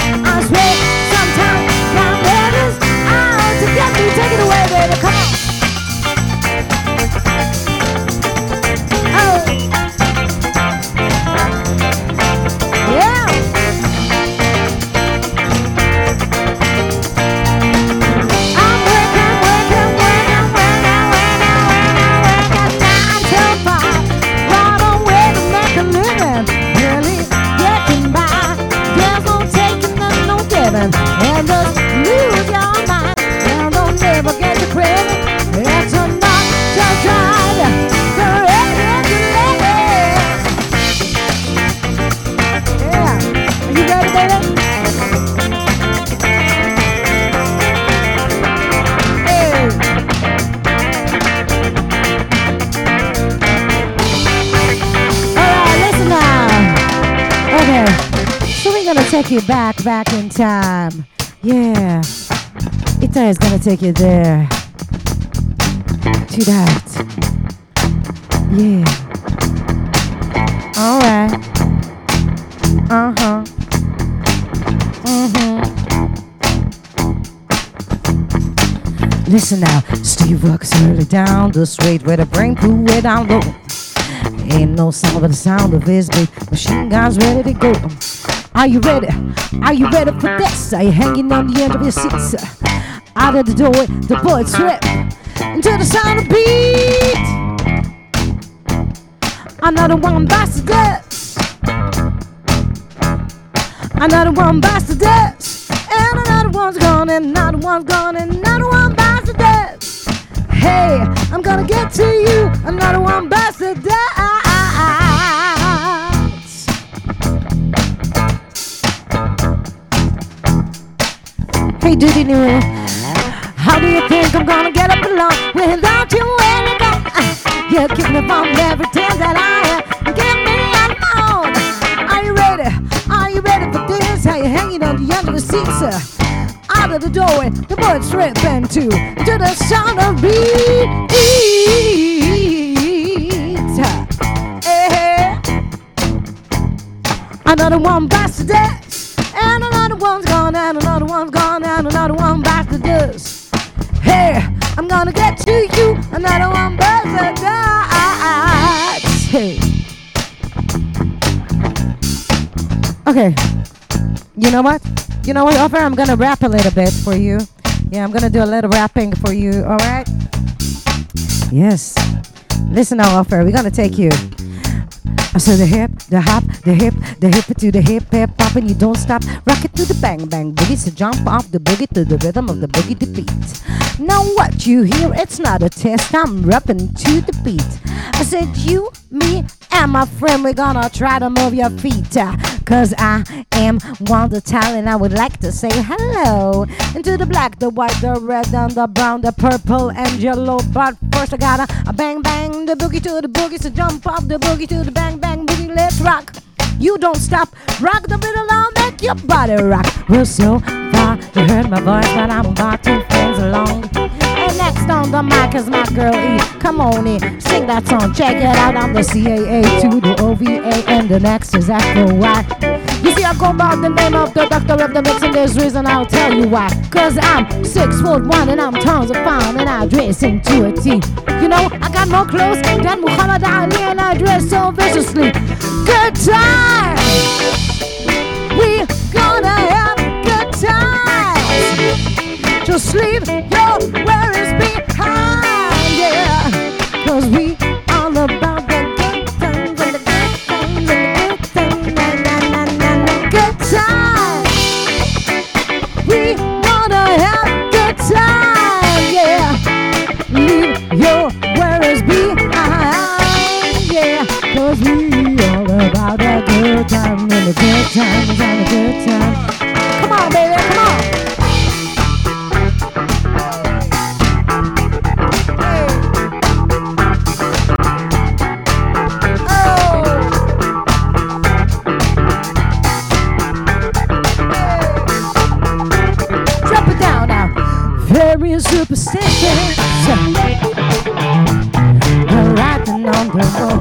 Take you back, back in time. Yeah. Ita is gonna take you there. To that. Yeah. Alright. Uh huh. Mm-hmm. Listen now, Steve walks early down the street with a brain pool way down low. Ain't no sound but the sound of his big machine guns ready to go. Are you ready? Are you ready for this? Are you hanging on the end of your seats? Out of the doorway, the bullets rip into the sound of beat. Another one bites the dust. Another one bites the dust. And another one's gone, and another one's gone, and another one bites the dust. Hey, I'm gonna get to you. Another one bites the dust. Hey, Diddy New, how do you think I'm gonna get up along without you when you? You keep me from everything that I am. Give me a moan. Are you ready? Are you ready for this? How you hanging on the end of the uh, Out of the doorway, the bullets rip into to the sound of beat. Eh. Another one bites Okay. You know what? You know what, Offer? I'm gonna rap a little bit for you. Yeah, I'm gonna do a little rapping for you, alright? Yes. Listen now, Offer. We're gonna take you. I said the hip, the hop, the hip, the hip to the hip, hip hop, and you don't stop. Rock it to the bang bang boogie, so jump off the boogie to the rhythm of the boogie to beat. Now what you hear, it's not a test. I'm rapping to the beat. I said you, me, and my friend, we're gonna try to move your feet. uh, Cause I am Wonder Talent. I would like to say hello into the black, the white, the red, and the brown, the purple, and yellow. But first I gotta a bang bang the boogie to the boogie, so jump off the boogie to the bang bang boogie. Let's rock. You don't stop, rock the middle, I'll make your body rock. Well, so far you heard my voice, but I'm about to friends along. Next on the mic is my girl E. Come on in, sing that song, check it out. I'm the CAA to the OVA, and the next is Afro Y. You see, I go by the name of the doctor of the mix, and there's reason I'll tell you why. Cause I'm six foot one, and I'm tons of fun, and I dress into a T. You know, I got more clothes than Muhammad Ali, and I dress so viciously. Good time! We gonna have good times. Just leave a good time, we're having a good time. Come on, baby, come on. Oh. Very superstitious, riding on the road.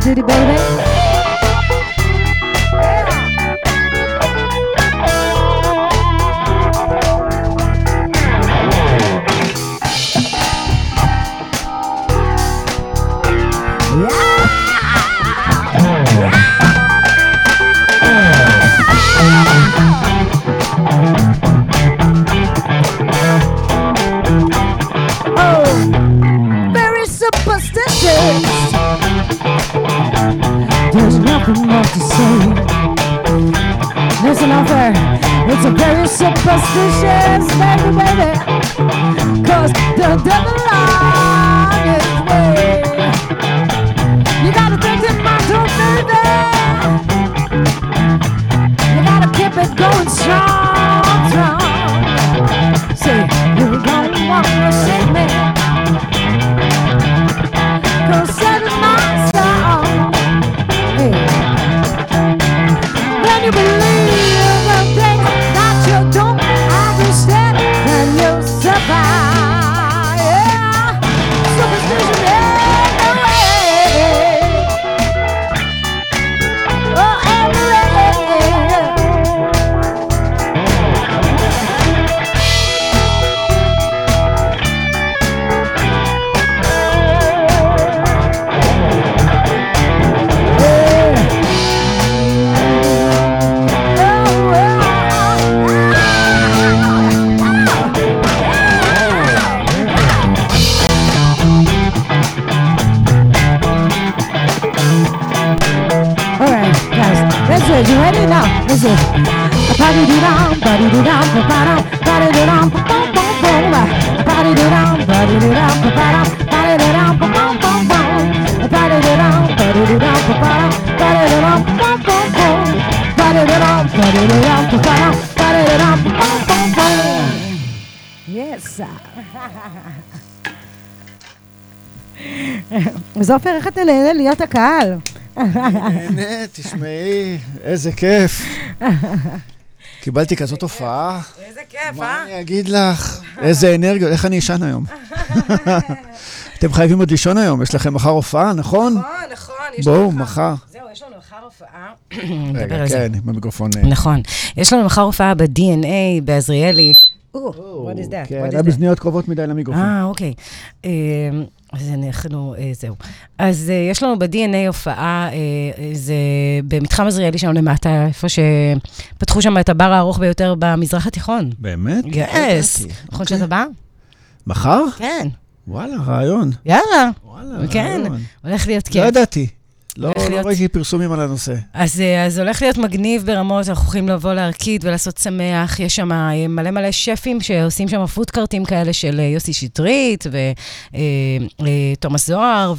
side, Rudy baby. More to say. Listen up there, it's a very superstitious baby, baby. Cause the devil on עופר, איך אתה נהנה להיות הקהל? נהנה, תשמעי, איזה כיף. קיבלתי כזאת הופעה, איזה כיף, מה אני אגיד לך? איזה אנרגיות, איך אני אשן היום? [laughs] אתם חייבים עוד לישון היום, יש לכם מחר הופעה, נכון? נכון, נכון. יש בואו, לנו מחר- מחר. זהו, יש לנו מחר הופעה. רגע. כן, במיקרופון. אה, נכון. יש לנו מחר הופעה ב-DNA בעזריאלי. או, what is that? כן, היה that? באזניות קרובות מדי למיקרופון. אה, אוקיי. אה, אז אנחנו, אה, זהו. אז אה, יש לנו ב-DNA הופעה, אה, זה במתחם עזריאלי שם למטה, איפה שפתחו שם את הבר הארוך ביותר במזרח התיכון. באמת? יס. ידעתי. נכון אוקיי. שאתה בא? מחר? כן. וואלה, רעיון. יאללה, וואלה, כן. רעיון. הולך להיות לא כיף. ידעתי. לא לא להיות- ראיתי פרסומים על הנושא. אז, אה, אז הולך להיות מגניב ברמות, אנחנו יכולים לבוא להרקיד ולעשות שמח. יש שם אה, מלא מלא שפים שעושים שם פודקארטים כאלה של אה, יוסי שטרית ותומאס זוהר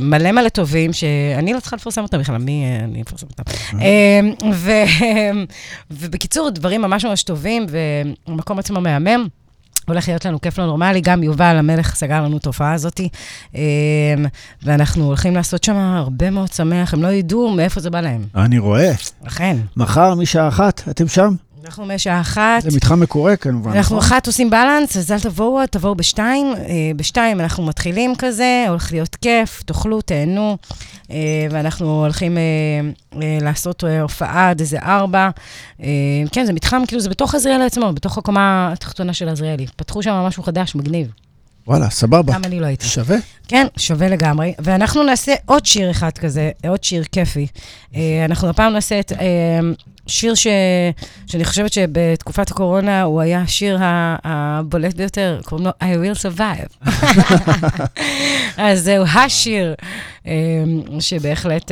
ומלא מלא טובים, שאני לא צריכה לפרסם אותם בכלל, מי אה, אני אפרסם אותם? אה, ו- [laughs] ובקיצור, דברים ממש ממש טובים, והמקום עצמו מהמם. הולך להיות לנו כיף לא נורמלי, גם יובל המלך סגר לנו את ההופעה הזאת, אמ, ואנחנו הולכים לעשות שם הרבה מאוד שמח, הם לא ידעו מאיפה זה בא להם. אני רואה. אכן. מחר משעה אחת, אתם שם? אנחנו משעה אחת, זה מתחם מקורה כמובן, אנחנו נכון? אחת עושים בלנס, אז אל תבואו, תבואו בשתיים. אה, בשתיים אנחנו מתחילים כזה, הולך להיות כיף, תאכלו, תהנו, אה, ואנחנו הולכים אה, לעשות הופעה עד איזה ארבע. כן, זה מתחם, כאילו, זה בתוך עזריאלי עצמו, בתוך הקומה התחתונה של עזריאלי. פתחו שם משהו חדש, מגניב. וואלה, סבבה. גם אני לא הייתי. שווה? כן, שווה לגמרי. ואנחנו נעשה עוד שיר אחד כזה, עוד שיר כיפי. אה, אנחנו הפעם נעשה את אה, שיר ש... שאני חושבת שבתקופת הקורונה הוא היה השיר הבולט ביותר, קוראים לו I will survive. [laughs] אז זהו השיר אה, שבהחלט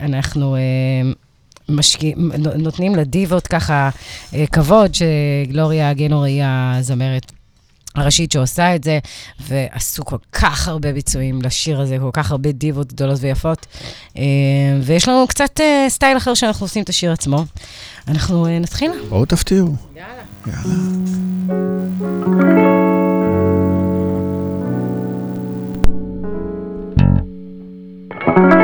אנחנו... משקיע, נותנים לדיבות ככה כבוד, שגלוריה גינור היא הזמרת הראשית שעושה את זה, ועשו כל כך הרבה ביצועים לשיר הזה, כל כך הרבה דיבות גדולות ויפות. אה, ויש לנו קצת אה, סטייל אחר שאנחנו עושים את השיר עצמו. אנחנו אה, נתחיל. בואו תפתיעו. יאללה. יאללה. Oh,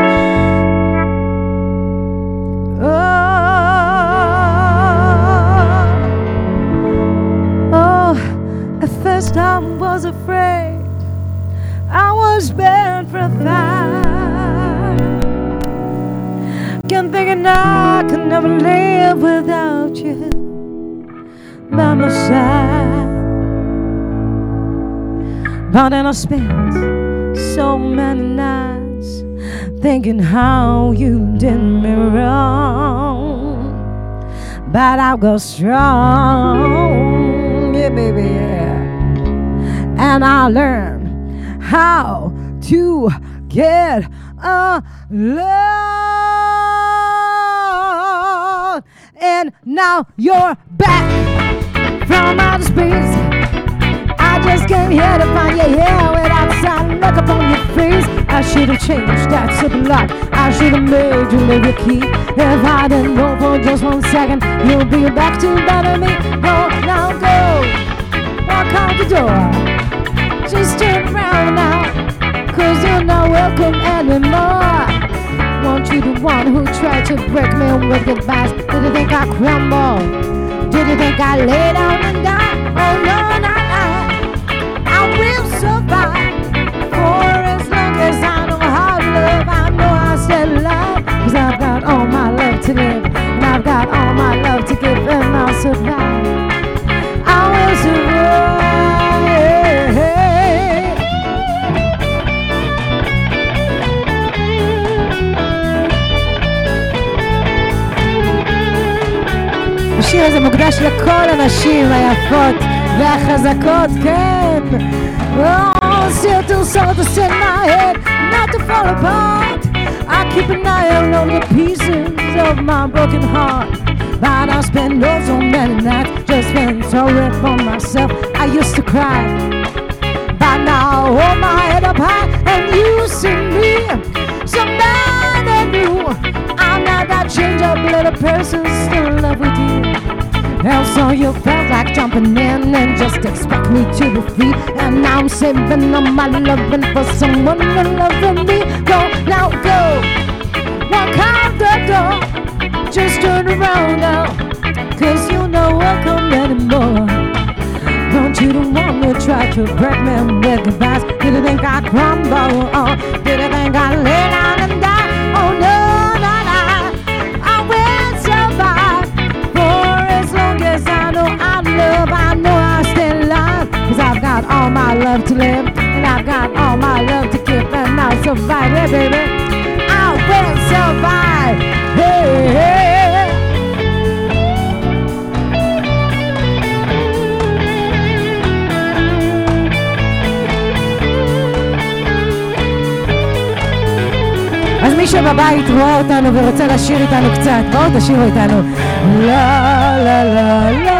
was afraid I was petrified. Kept thinking I could never live without you by my side. But then I spent so many nights thinking how you did me wrong. But I'll go strong, yeah, baby, yeah. And I learned how to get alone. And now you're back from outer space. I just came here to find you here without sign look upon your face. I should have changed that simple lock. I should have made you leave your key. If I didn't know for just one second, you'll be back to bother me. Go now, go. Walk out the door. Just turn around now. Cause you're not welcome anymore. Want you the one who tried to break me with goodbyes? Did you think I crumble? Did you think I lay down and die? Oh no, not הזה מוקדש לכל הנשים היפות והחזקות, כן. Oh, still too soft to set my head, not to fall apart. I keep an eye on all the pieces of my broken heart. But I spend oh so many nights just feeling sorry for myself. I used to cry, but now I hold my head up high and you see me, somebody new. I'm not that change up little person, still in love with you. And so you felt like jumping in and just expect me to be free. And now I'm saving all my loving for someone to love me. Go, now go. Walk out the door. Just turn around now. Cause you're not welcome anymore. Don't you the one who tried to break me with goodbyes? Did you think I crumble? Oh, did you think I lay down and got all my love to live. And I've got all my love to give. And I'll survive, yeah, baby. I will survive. Hey, hey. אז מי שבבית רואה אותנו ורוצה לשיר איתנו קצת, בואו תשירו איתנו. לה לה לה לה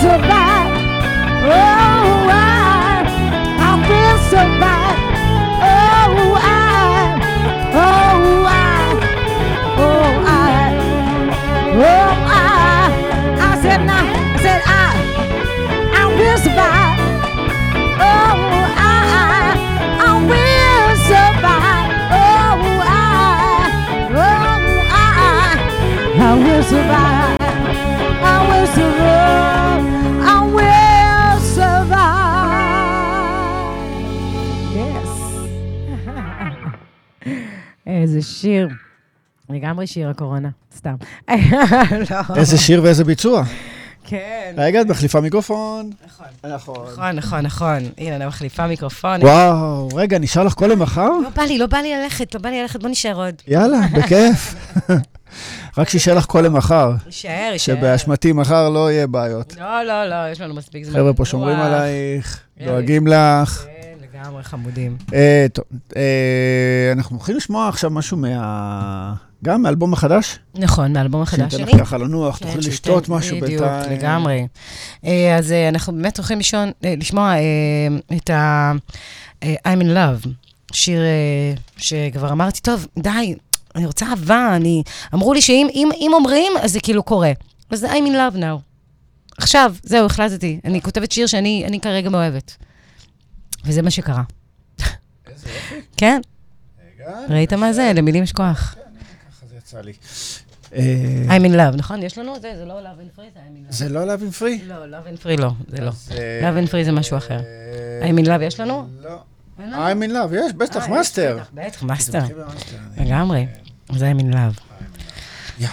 survive. Oh, I, I will survive. Oh, I, oh, I, oh, I, oh, I. I said now, I said I, I will survive. Oh, I, I will survive. Oh, I, oh, I, I will survive. איזה שיר. לגמרי שיר הקורונה, סתם. [laughs] איזה שיר ואיזה ביצוע. כן. רגע, את מחליפה מיקרופון. נכון. נכון. נכון, נכון, נכון. הנה, אני מחליפה מיקרופון. וואו, רגע, נשאר לך קול למחר? לא בא לי, לא בא לי ללכת, לא בא לי ללכת, בוא נשאר עוד. יאללה, [laughs] בכיף. [laughs] רק שישאר לך קול למחר, יישאר, יישאר. שבאשמתי מחר לא יהיה בעיות. לא, לא, לא, יש לנו מספיק זמן. חבר'ה פה שומרים. עלייך. דואגים לך. כן, לגמרי חמודים. אה, טוב, אה, אנחנו הולכים לשמוע עכשיו משהו מה... גם מאלבום החדש? נכון, מהאלבום החדש שניתן שלי. לך ככה לנוח, כן, תוכלי שייתן- לשתות משהו בדיוק, בינתיים. לגמרי. אה, אז אה, אנחנו באמת הולכים לישון, אה, לשמוע את ה... I'm in love, שיר שכבר אמרתי, טוב, די, אני רוצה אהבה, אני... אמרו לי שאם אם, אם אומרים, אז זה כאילו קורה. אז I'm in love now. עכשיו, זהו, החלטתי. אני כותבת שיר שאני אני כרגע מאוהבת. וזה מה שקרה. כן, ראית מה זה? למילים יש כוח. ככה זה יצא לי. אה, I'm in love, נכון? יש לנו את זה? זה לא love and free, זה I'm in love. זה לא love and free? לא, love and free לא, זה לא. אה, Love and free זה משהו אחר. אה, I'm in love יש לנו? לא. I'm in love, יש, בטח, מאסטר. בטח, מאסטר. לגמרי. זה I'm in love.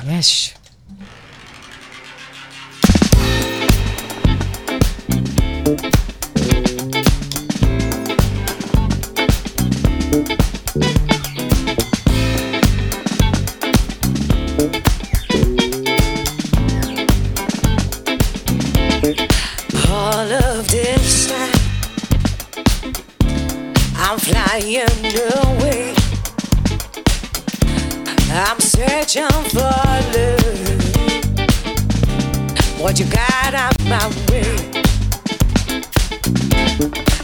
יש. all flying away. I'm searching for love. What you got out my way?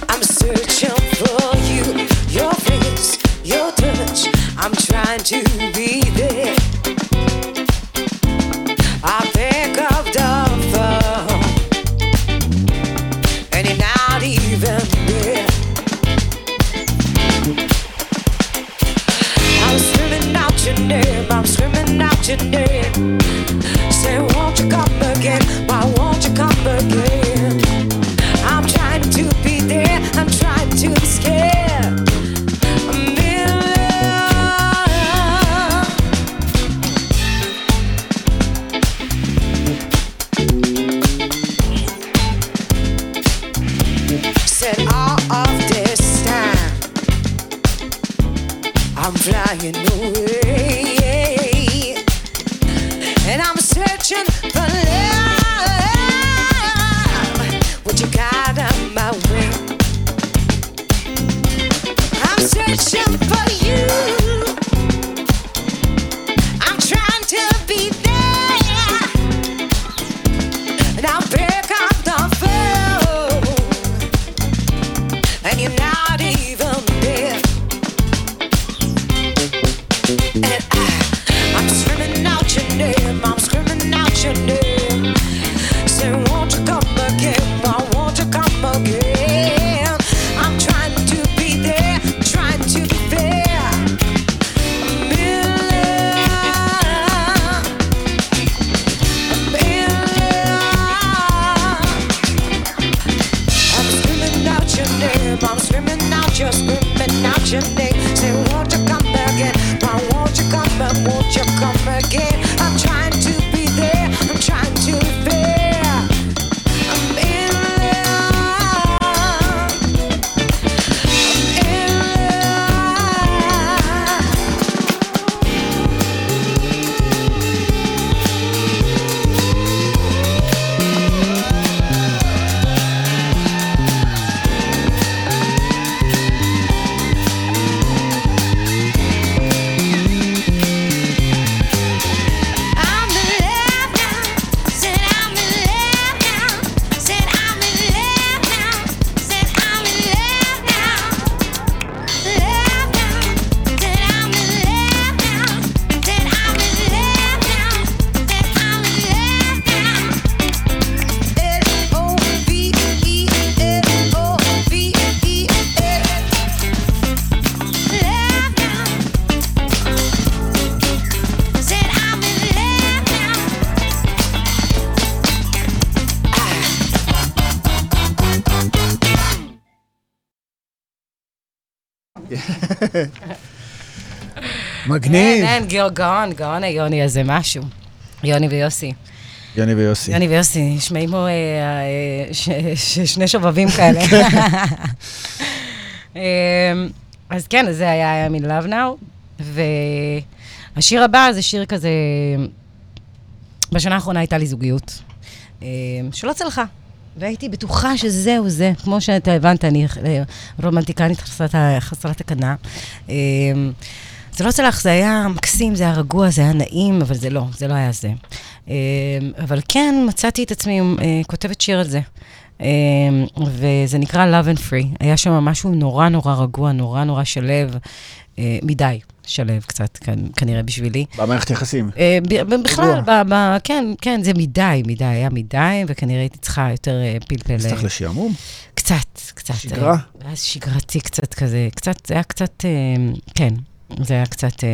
I'm searching for you, your face, your touch. I'm trying to be today. כן, כן, גאון, גאון היוני הזה, משהו. יוני ויוסי. יוני ויוסי. יוני ויוסי, נשמעים כמו אה, אה, שני שובבים [laughs] כאלה. [laughs] אמ, אז כן, זה היה I'm in love now, והשיר הבא זה שיר כזה, בשנה האחרונה הייתה לי זוגיות, אמ, שלא צלחה. והייתי בטוחה שזהו זה, כמו שאתה הבנת, אני אה, רומנטיקנית חסרת, חסרת תקנה. אמ, זה לא צלח, זה היה מקסים, זה היה רגוע, זה היה נעים, אבל זה לא, זה לא היה זה. אמ, אבל כן, מצאתי את עצמי אה, כותבת שיר על זה. אמ, וזה נקרא Love and Free. היה שם משהו נורא נורא רגוע, נורא נורא שלב, אה, מדי שלב קצת, כנ- כנראה בשבילי. במערכת יחסים. אה, בכלל, כן, כן, זה מדי, מדי, היה מדי, וכנראה הייתי צריכה יותר אה, פלפל. צריך לשעמום. קצת, קצת. שגרה? שגרתי קצת כזה, קצת, זה היה קצת, כן, זה היה קצת... אה,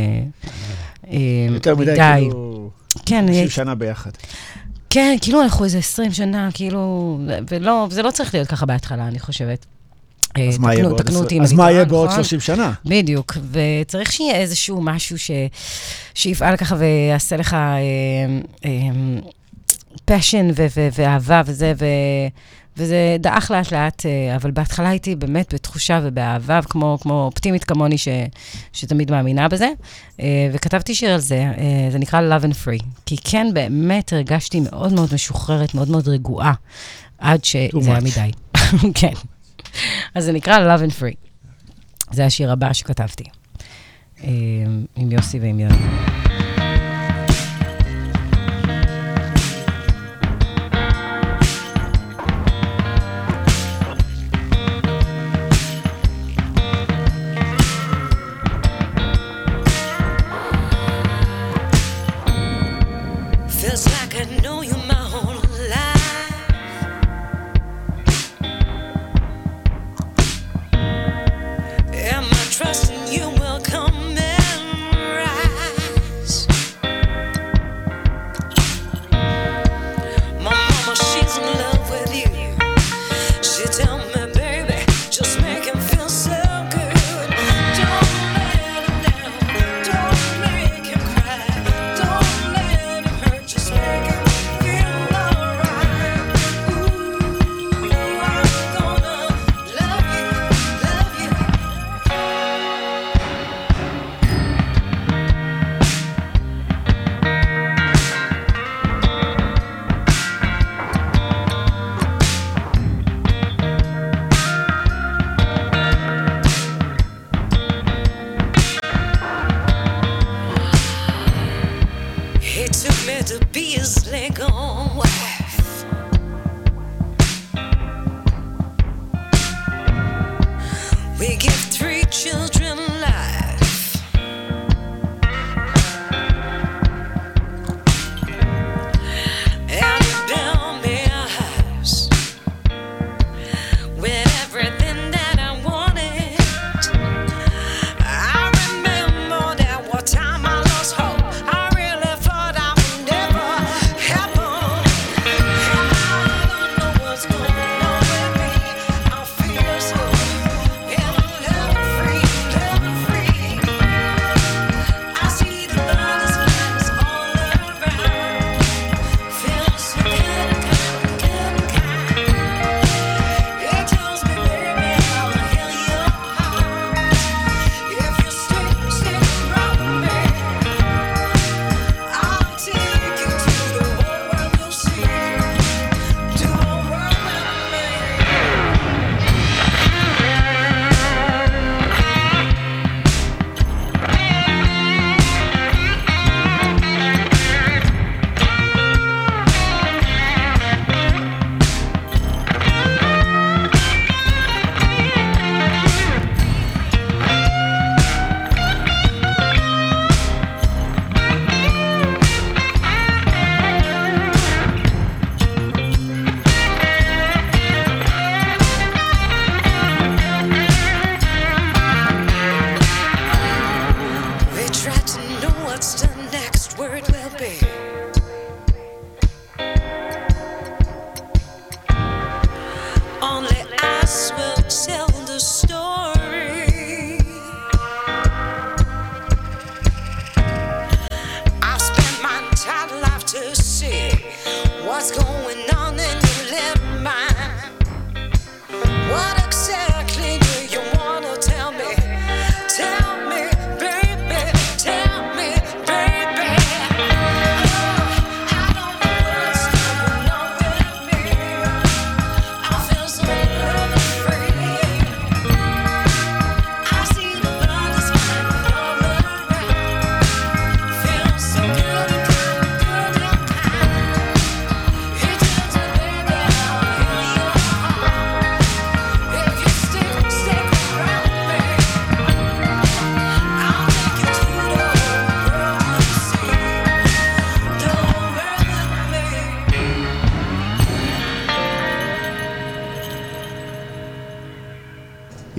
אה, יותר מדי, כאילו... כן, 20 שנה ביחד. כן, כאילו אנחנו איזה 20 שנה, כאילו... ולא, זה לא צריך להיות ככה בהתחלה, אני חושבת. אה, אז מה יהיה בעוד, 30 נכון? שנה? בדיוק, וצריך שיהיה איזשהו משהו שיפעל ככה ויעשה לך פשן ואהבה וזה, וזה דעך לאט-לאט, אה, אבל בהתחלה הייתי באמת בתחושה ובאהבה, כמו, כמו אופטימית כמוני, ש, שתמיד מאמינה בזה. אה, וכתבתי שיר על זה, אה, זה נקרא Love and Free. כי כן, באמת הרגשתי מאוד מאוד משוחררת, מאוד מאוד רגועה, עד שזה היה מדי. [laughs] כן. אז זה נקרא Love and Free. זה השיר הבא שכתבתי. עם יוסי ועם יוני.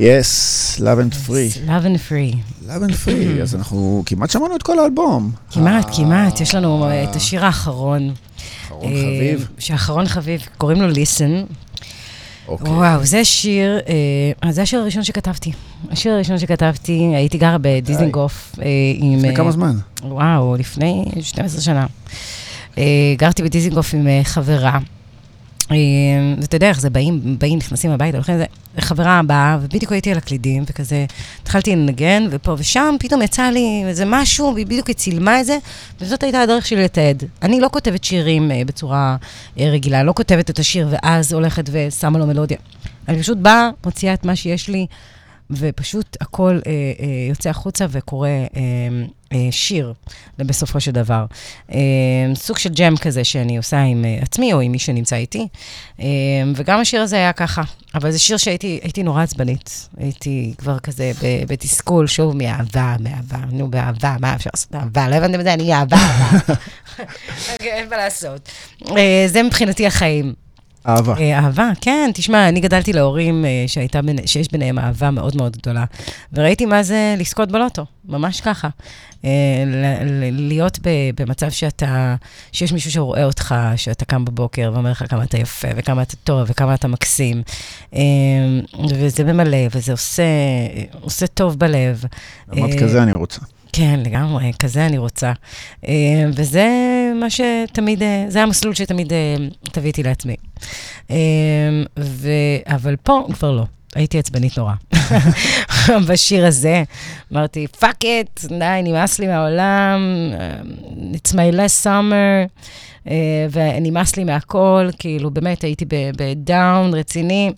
Yes, Love and Free. Yes, Love and Free. Love and Free, mm-hmm. אז אנחנו כמעט שמענו את כל האלבום. כמעט, אה, כמעט, יש לנו אה, את השיר האחרון. אחרון אה, חביב. שאחרון חביב, קוראים לו Listen. Okay. וואו, זה שיר, זה השיר הראשון שכתבתי. השיר הראשון שכתבתי, הייתי גרה בדיזנגוף עם... לפני כמה זמן? וואו, לפני 12 שנה. גרתי בדיזנגוף עם חברה. אה, ואתה יודע איך זה, באים, באים, נכנסים הביתה, הולכים לזה. חברה באה, ובדיוק הייתי על הקלידים, וכזה, התחלתי לנגן, ופה ושם, פתאום יצא לי איזה משהו, והיא בדיוק צילמה את זה, וזאת הייתה הדרך שלי לתעד. אני לא כותבת שירים אה, בצורה אה, רגילה, לא כותבת את השיר, ואז הולכת ושמה לו מלודיה. אני פשוט באה, מוציאה את מה שיש לי, ופשוט הכל אה, אה, יוצא החוצה וקורא אה, אה, שיר בסופו של דבר. אה, סוג של ג'ם כזה שאני עושה עם אה, עצמי או עם מי שנמצא איתי. אה, וגם השיר הזה היה ככה, אבל זה שיר שהייתי הייתי נורא עצבנית. הייתי כבר כזה בתסכול, שוב, מאהבה, מאהבה, נו, באהבה, מה אפשר לעשות? אהבה, לא הבנתם את זה? אני אהבה, אהבה. [laughs] [laughs] אין מה לעשות. אה, זה מבחינתי החיים. אהבה. אה, אהבה, כן, תשמע, אני גדלתי להורים אה, שהייתה, שיש ביניהם אהבה מאוד מאוד גדולה, וראיתי מה זה לזכות בלוטו, ממש ככה. אה, להיות במצב שאתה, שיש מישהו שרואה אותך, שאתה קם בבוקר ואומר לך כמה אתה יפה, וכמה אתה טוב, וכמה אתה מקסים, וזה ממלא, וזה עושה, עושה טוב בלב. אמרת אה, כזה אני רוצה. כן, לגמרי, כזה אני רוצה. אה, וזה מה שתמיד, אה, זה המסלול שתמיד אה, תביתי לעצמי. ו... אבל פה כבר לא. הייתי עצבנית נורא. [laughs] בשיר הזה אמרתי, fuck it, די, נמאס לי מהעולם, it's my last summer, ונמאס לי מהכל, כאילו, באמת הייתי ב down רציני.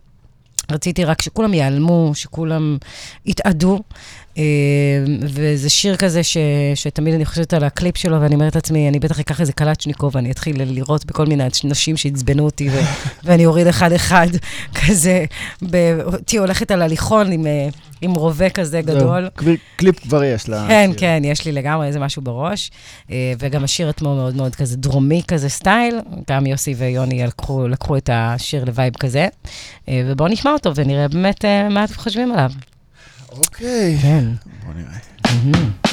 רציתי רק שכולם ייעלמו, שכולם יתאדו. אה, וזה שיר כזה ש, שתמיד אני חושבת על הקליפ שלו, ואני אומרת לעצמי, אני בטח אקח איזה קלצ'ניקוב, ואני אתחיל לירות בכל מיני נשים שעצבנו אותי, ו, [laughs] ואני אוריד אחד-אחד, כזה, אותי הולכת על הליכון עם, אה, עם רובה כזה גדול. קליפ כבר יש לה. כן, כן, יש לי לגמרי איזה משהו בראש. אה, וגם השיר עצמו מאוד מאוד כזה דרומי כזה style. גם יוסי ויוני לקחו, לקחו את השיר ל vibe כזה. ובואו נשמע אותו ונראה באמת מה אתם חושבים עליו. אוקיי. כן. בוא נראה. Hey,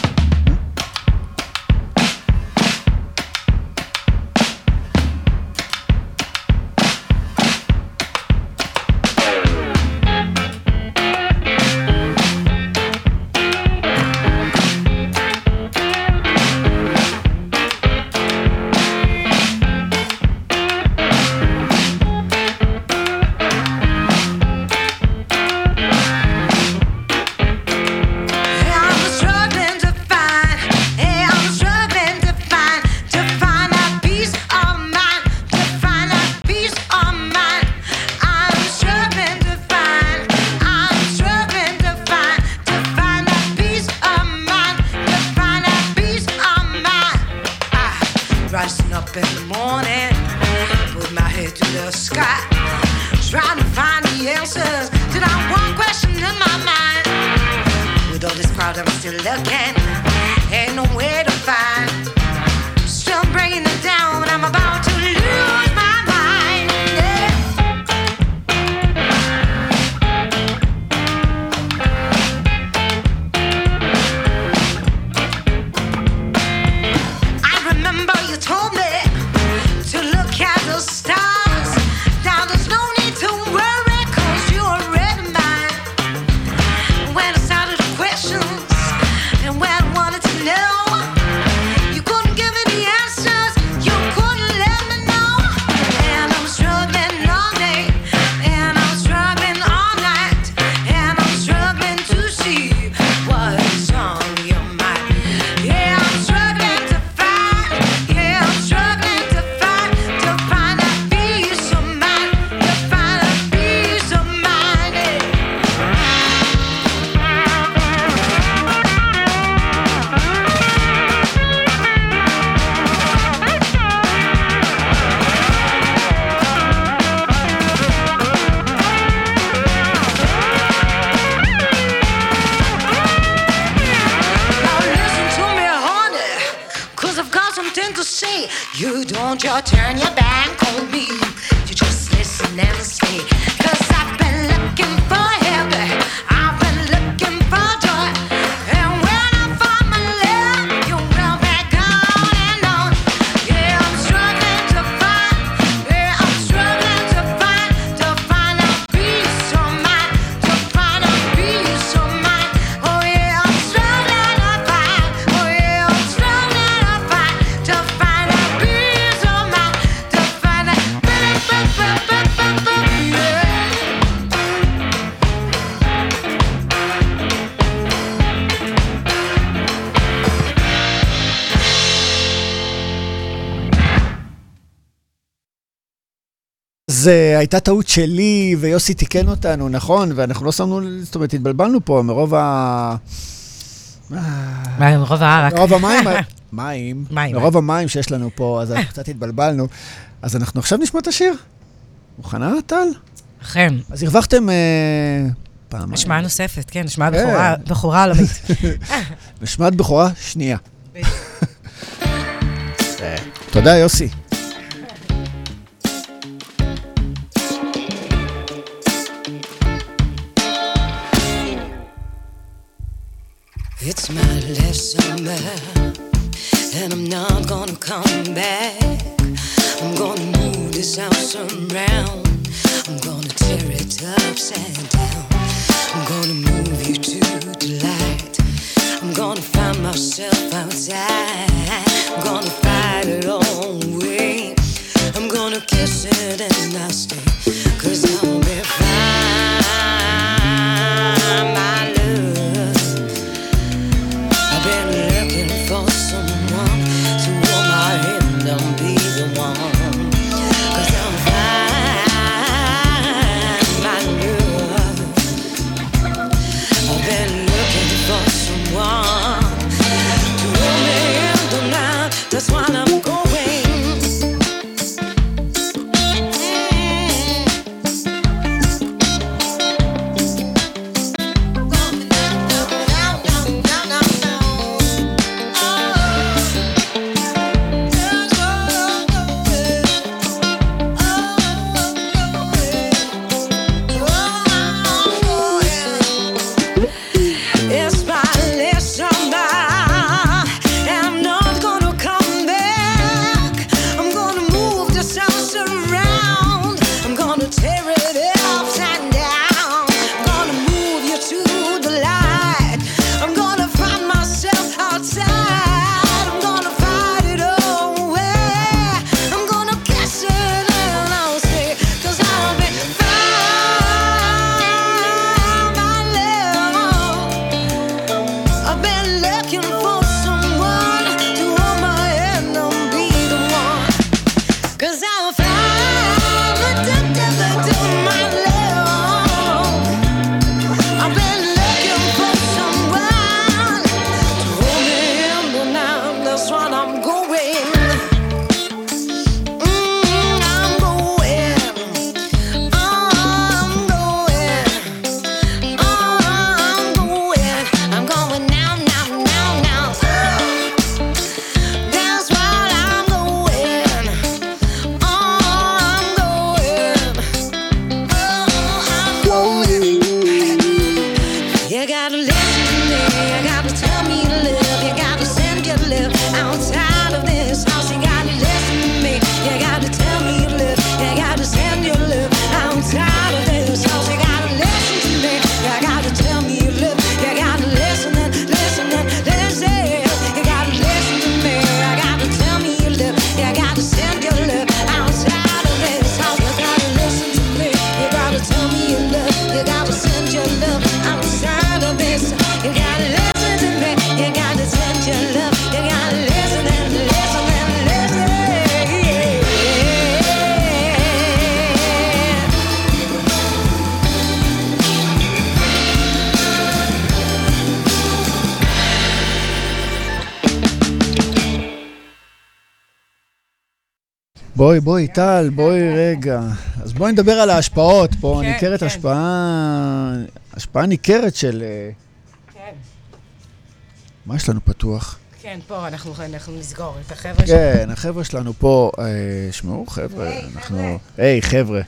הייתה טעות שלי, ויוסי תיקן אותנו, נכון? ואנחנו לא שמנו, זאת אומרת, התבלבלנו פה מרוב ה... מה, עם רוב הערק. מרוב המים, [laughs] מים, מרוב המים שיש לנו פה, אז אנחנו קצת התבלבלנו. אז אנחנו עכשיו נשמע את השיר. מוכנה, טל? אכן. אז הרווחתם אה, פעמיים. השמעה נוספת, כן, השמעה כן. בכורה- עולמית. [laughs] נשמעת בכורה שנייה. אה, [laughs] תודה, יוסי. Come back. I'm gonna move this house around. I'm gonna tear it upside down. I'm gonna move you to the light. I'm gonna find myself outside. I'm gonna fight it all away. I'm gonna kiss it בואי, בואי, טל, בואי רגע. אז בואי נדבר על ההשפעות פה. כן, ניכרת כן. השפעה, השפעה ניכרת של... אה, כן. מה יש לנו פתוח? כן, פה אנחנו אנחנו נסגור את החבר'ה ש... כן, החבר'ה שלנו פה, אה, שמעו, חבר'ה, אנחנו... היי, חבר'ה.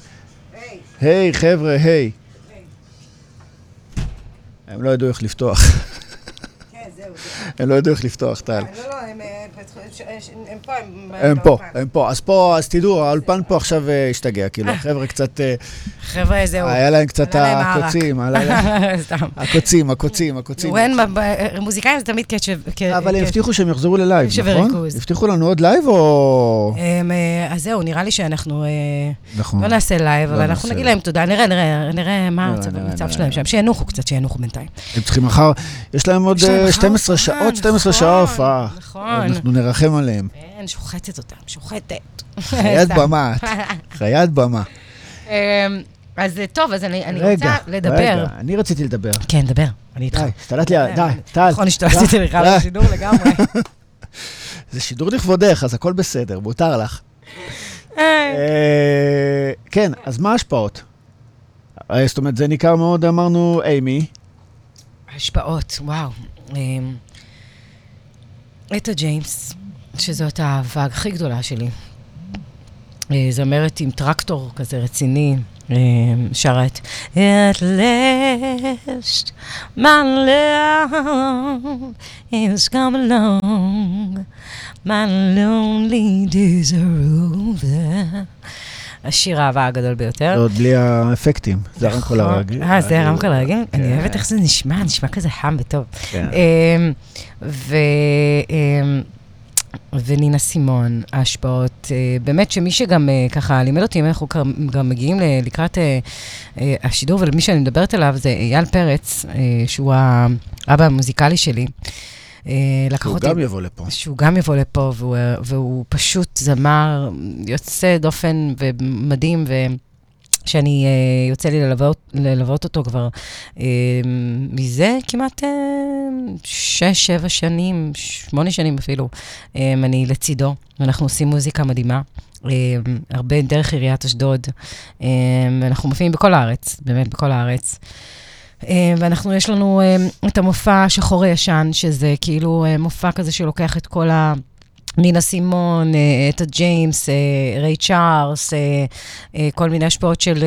היי, חבר'ה, היי. הם לא ידעו איך לפתוח. כן, זהו. הם לא ידעו איך לפתוח, טל. הם הם פה, הם פה. אז פה, אז תדעו, האולפן פה עכשיו אה, השתגע, כאילו, החבר'ה קצת... אה, חבר'ה, זהו. היה להם קצת. הקוצים, עלה להם... [laughs] הקוצים, הקוצים, הקוצים. מוזיקאים זה תמיד קשב. כ- אבל הם. הבטיחו שהם יחזרו ל live, נכון? הבטיחו לנו עוד live או... אה, אז זהו, נראה לי שאנחנו אה, נכון. לא נעשה live, לא אבל אנחנו. נגיד להם תודה, נראה, נראה, נראה מה המצב-. שלהם שם, שינוחו קצת, שינוחו בינתיים. הם צריכים מחר, יש להם עוד יש להם אה, מחר 12 הופעה, שעות, 12 נכון, שעה הופעה. נכון. אנחנו נרחם עליהם. כן, שוחטת אותם, שוחטת. חיית. במה, את. חיית במה. אמ, אז טוב, אז אני אני רגע, רוצה לדבר. רגע, אני רציתי לדבר. כן, דבר, אני איתך. די, השתלט לי, די, טל. נכון, השתלטתי לך על. השידור לגמרי. [laughs] זה שידור לכבודך, אז הכל בסדר, מותר לך. אה, אה, כן, אז מה ההשפעות? אה, זאת אומרת, זה ניכר מאוד, אמרנו, אימי. השפעות, וואו. אמ, אתה ג'יימס, שזאת האהבה הכי גדולה שלי. אה, זמרת עם טרקטור כזה רציני, אה, שרה את At last, my love is come along, my lonely days are over. השיר האהבה הגדול ביותר. זה עוד בלי האפקטים, זה הרמקול נכון. הרגיל. אה, זה הרמקול הרגיל? כן. אני אוהבת איך זה נשמע, נשמע כזה חם וטוב. כן. ו... ונינה סימון, ההשפעות, אה, באמת שמי שגם אה, ככה לימד אותי, אם אנחנו גם- מגיעים לקראת אה, השידור, ולמי שאני מדברת עליו זה אייל פרץ, שהוא האבא המוזיקלי שלי. לקח אותי... גם יבוא לפה. שהוא גם יבוא לפה, והוא, והוא פשוט זמר יוצא דופן ומדהים, ושאני, אה, יוצא לי ללוות, ללוות אותו כבר אה, מזה כמעט אה, שש, שבע שנים, שמונה שנים אפילו, אני לצידו, ואנחנו עושים מוזיקה מדהימה. אה, הרבה דרך עיריית אשדוד, אה, ואנחנו מופיעים בכל הארץ, באמת בכל הארץ. אה, ואנחנו, יש לנו אה, את המופע שחור הישן, שזה כאילו אה, מופע כזה שלוקח את כל ה... נינה סימון, אה, את הג'יימס, אה, ריי צ'ארלס, אה, אה, כל מיני השפעות של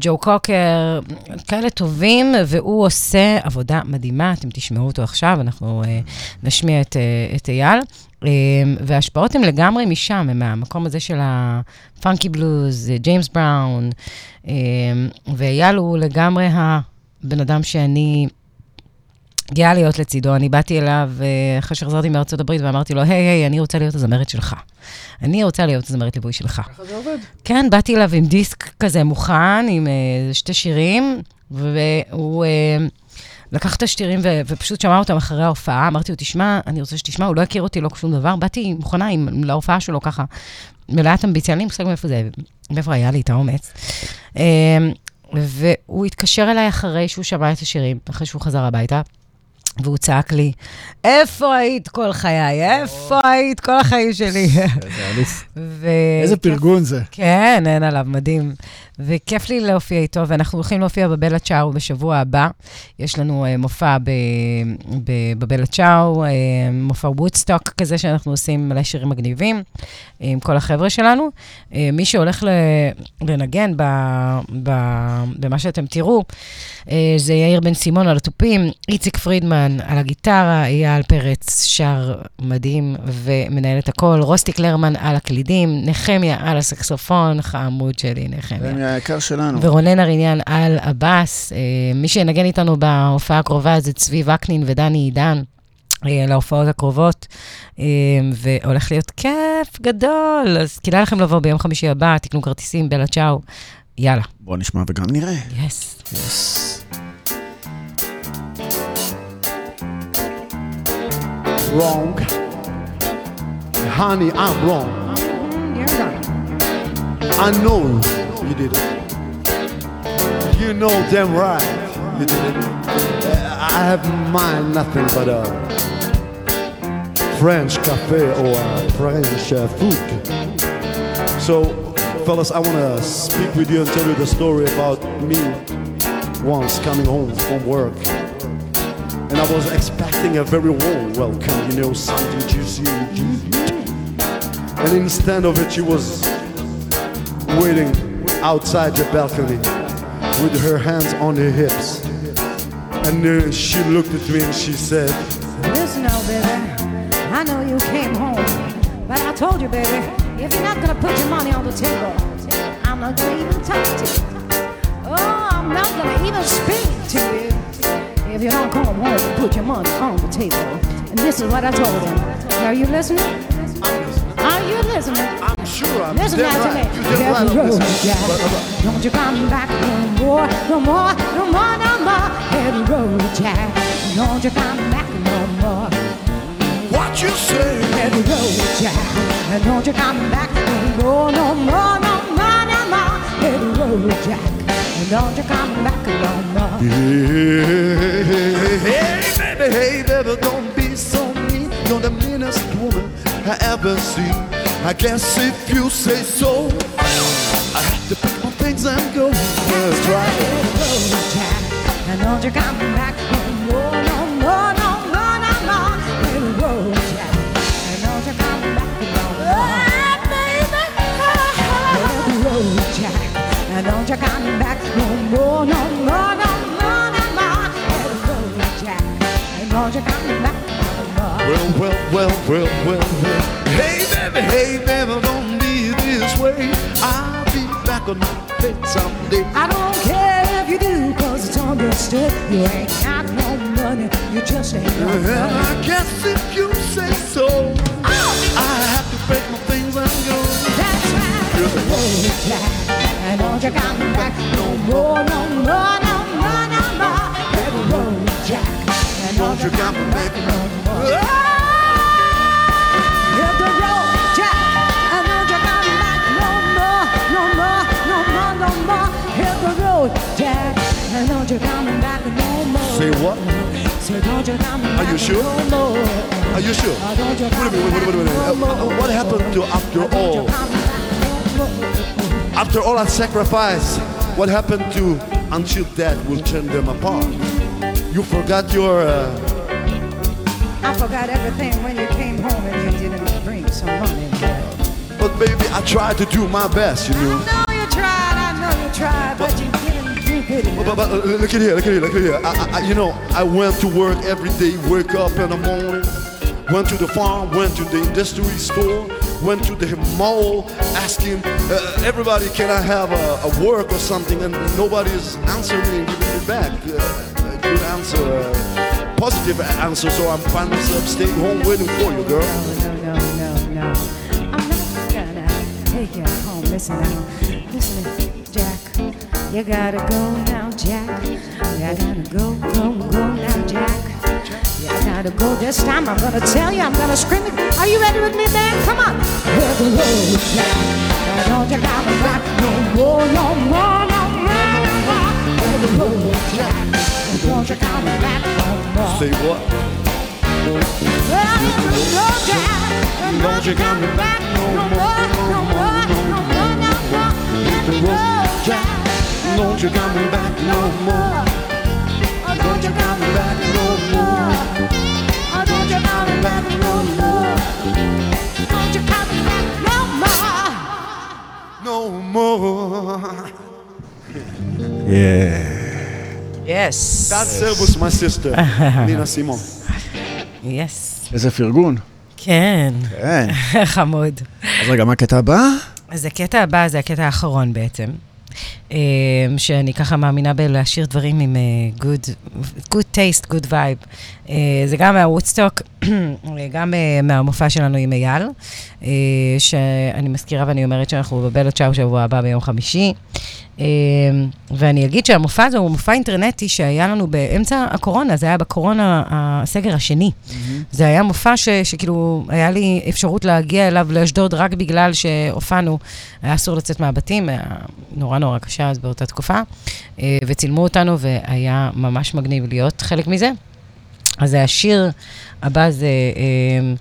ג'ו קוקר, כאלה טובים, והוא עושה עבודה מדהימה, אתם תשמעו אותו עכשיו, אנחנו נשמיע את, את אייל. וההשפעות הן לגמרי משם, הן מהמקום הזה של הפאנקי בלוז, ג'יימס בראון, ואייל הוא לגמרי הבן אדם שאני גאה להיות לצידו. אני באתי אליו אה, אחרי שחזרתי מארצות הברית ואמרתי לו, היי, היי, אני רוצה להיות הזמרת שלך. אני רוצה להיות הזמרת ליווי שלך. ככה זה עובד. כן, באתי אליו עם דיסק כזה מוכן, עם אה, שתי שירים, והוא אה, לקח את השירים ו- ופשוט שמע אותם אחרי ההופעה. אמרתי לו, תשמע, אני רוצה שתשמע, הוא לא הכיר אותי, לא שום דבר. באתי מוכנה עם, להופעה שלו ככה, מלאת אמביציה, אין לי מושג מאיפה זה, מאיפה היה לי את האומץ. והוא התקשר אליי אחרי שהוא שמע את השירים, אחרי שהוא חזר הביתה. והוא צעק לי, איפה היית כל חיי? איפה היית כל החיים שלי? איזה. [laughs] ו- איזה פרגון זה. כן, אין עליו, מדהים. וכיף לי להופיע איתו, ואנחנו הולכים להופיע בבלה צ'או בשבוע הבא. יש לנו uh, מופע בבלה צ'או, uh, מופע וודסטוק כזה שאנחנו עושים מלא שירים מגניבים uh, עם כל החבר'ה שלנו. מי שהולך לנגן במה שאתם תראו, זה יאיר בן סימון על התופים, איציק פרידמן על הגיטרה, אייל פרץ שר מדהים ומנהל את הכל, רוסטי קלרמן על הקלידים, נחמיה על הסקסופון, חמוד שלי, נחמיה. זה היקר שלנו. ורונן אריניאן על הבאס. אה, מי שינגן איתנו בהופעה הקרובה זה צבי וקנין ודני עידן. אה, להופעות הקרובות, אה, והולך להיות כיף גדול, אז כדאי לכם לבוא ביום חמישי הבא, תקנו כרטיסים, בלה צ'או, יאללה, בוא נשמע וגם נראה. יס. Wrong. Honey, I'm wrong. I know you did it. You know damn right you did it. I have in mind nothing but a French cafe or French uh, food. So, fellas, I want to speak with you and tell you the story about me once coming home from work. And I was expecting a very warm welcome, you know, something juicy, juicy. And instead of it, she was waiting outside the balcony with her hands on her hips. And uh, she looked at me and she said, Listen now, baby. I know you came home, but I told you, baby, if you're not gonna put your money on the table, I'm not gonna even talk to you. Oh, I'm not gonna even speak to you if you don't come home put your money on the table. And this is what I told him. Are you listening? Are you listening? I'm sure I'm Listen now to me. You're dead right road. Jack. But- but- Don't you come back no more, no more, no more, no more. Every road, Jack. Don't you come back no more. What you say? Every road, Jack. And don't you come back no more, no more, no more, no more. Heavy road, Jack. And don't you come back no more. Hey, baby, hey, baby, don't be so mean. You're the meanest woman I ever seen. I guess if you say so, I have to pick my things and go. That's right. road, Jack. And don't you come back no more, no more, no more, no more. Road, Jack. And don't you come back no more. baby. Hit the road, Jack. And don't you come back Well, well, well, well, well, well. Hey, baby, hey, baby, don't be this way. I'll be back on my feet someday. I don't care if you do, cause it's understood. You ain't got no money, you just ain't got Well, money. I guess if you say so, ah! I have to break my things and go. That's right. road, Jack. And don't you come back no more, no more, no more, no more, no more. Hit the road, Jack. And don't you come back no more. Say what? Don't you come back you sure? no more. Are you sure? Don't you Wait a minute, wait, wait, wait, wait. back Uh, no uh. What happened to after all? come back no more. After all that sacrifice, what happened to until death will turn them apart? You forgot your. Uh, I forgot everything when you came home and you didn't bring some money. but baby, I tried to do my best, you know. I know you tried, I know you tried, but you didn't do good enough. But, but uh, look at here, look at here, look at here. I, I, you know, I went to work every day, wake up in the morning, went to the farm, went to the industry store, went to the mall, asking uh, everybody, can I have a, a work or something? And nobody is answering me and giving me back uh, good answer, uh, positive answer. So I'm finding myself staying home waiting for you, girl. No, no, no, no. no. I'm not gonna take you home. Listen now. Listen, Jack. You gotta go now, Jack. You gotta go, go, go now, Jack. You gotta go this time. I'm gonna tell you, I'm gonna scream it. Are you ready with me, man? Come on. Hit the road. Now don't you no more, no more, no more, no more. Hit the road, Jack. Don't you come back no more. Say what? Don't you come back no more, no more, no more, no more. Hit the road, Jack. Don't you come back no more. Oh, don't you come back no more. Oh, don't you come back no more. Don't you come back no more. No more. Yes. God save us, my sister, [laughs] Nina Simon. יס. איזה פרגון. כן, כן. [laughs] חמוד. אז רגע, מה הקטע הבא? אז הקטע הבא זה הקטע האחרון בעצם, אה, שאני ככה מאמינה בלהשאיר דברים עם אה, good, good taste, good vibe. אה, זה גם מהוודסטוק, [clears throat] גם מהמופע שלנו עם אייל, שאני מזכירה ואני אומרת שאנחנו בבלו צ'או שבוע הבא ביום חמישי. אה, ואני אגיד שהמופע הזה הוא מופע אינטרנטי שהיה לנו באמצע הקורונה, זה היה בקורונה, הסגר השני. זה היה מופע ש, שכאילו, היה לי אפשרות להגיע אליו לאשדוד רק בגלל שהופענו, היה אסור לצאת מהבתים, היה נורא נורא קשה אז באותה תקופה, אה, וצילמו אותנו והיה ממש מגניב להיות חלק מזה. אז השיר הבא זה אה,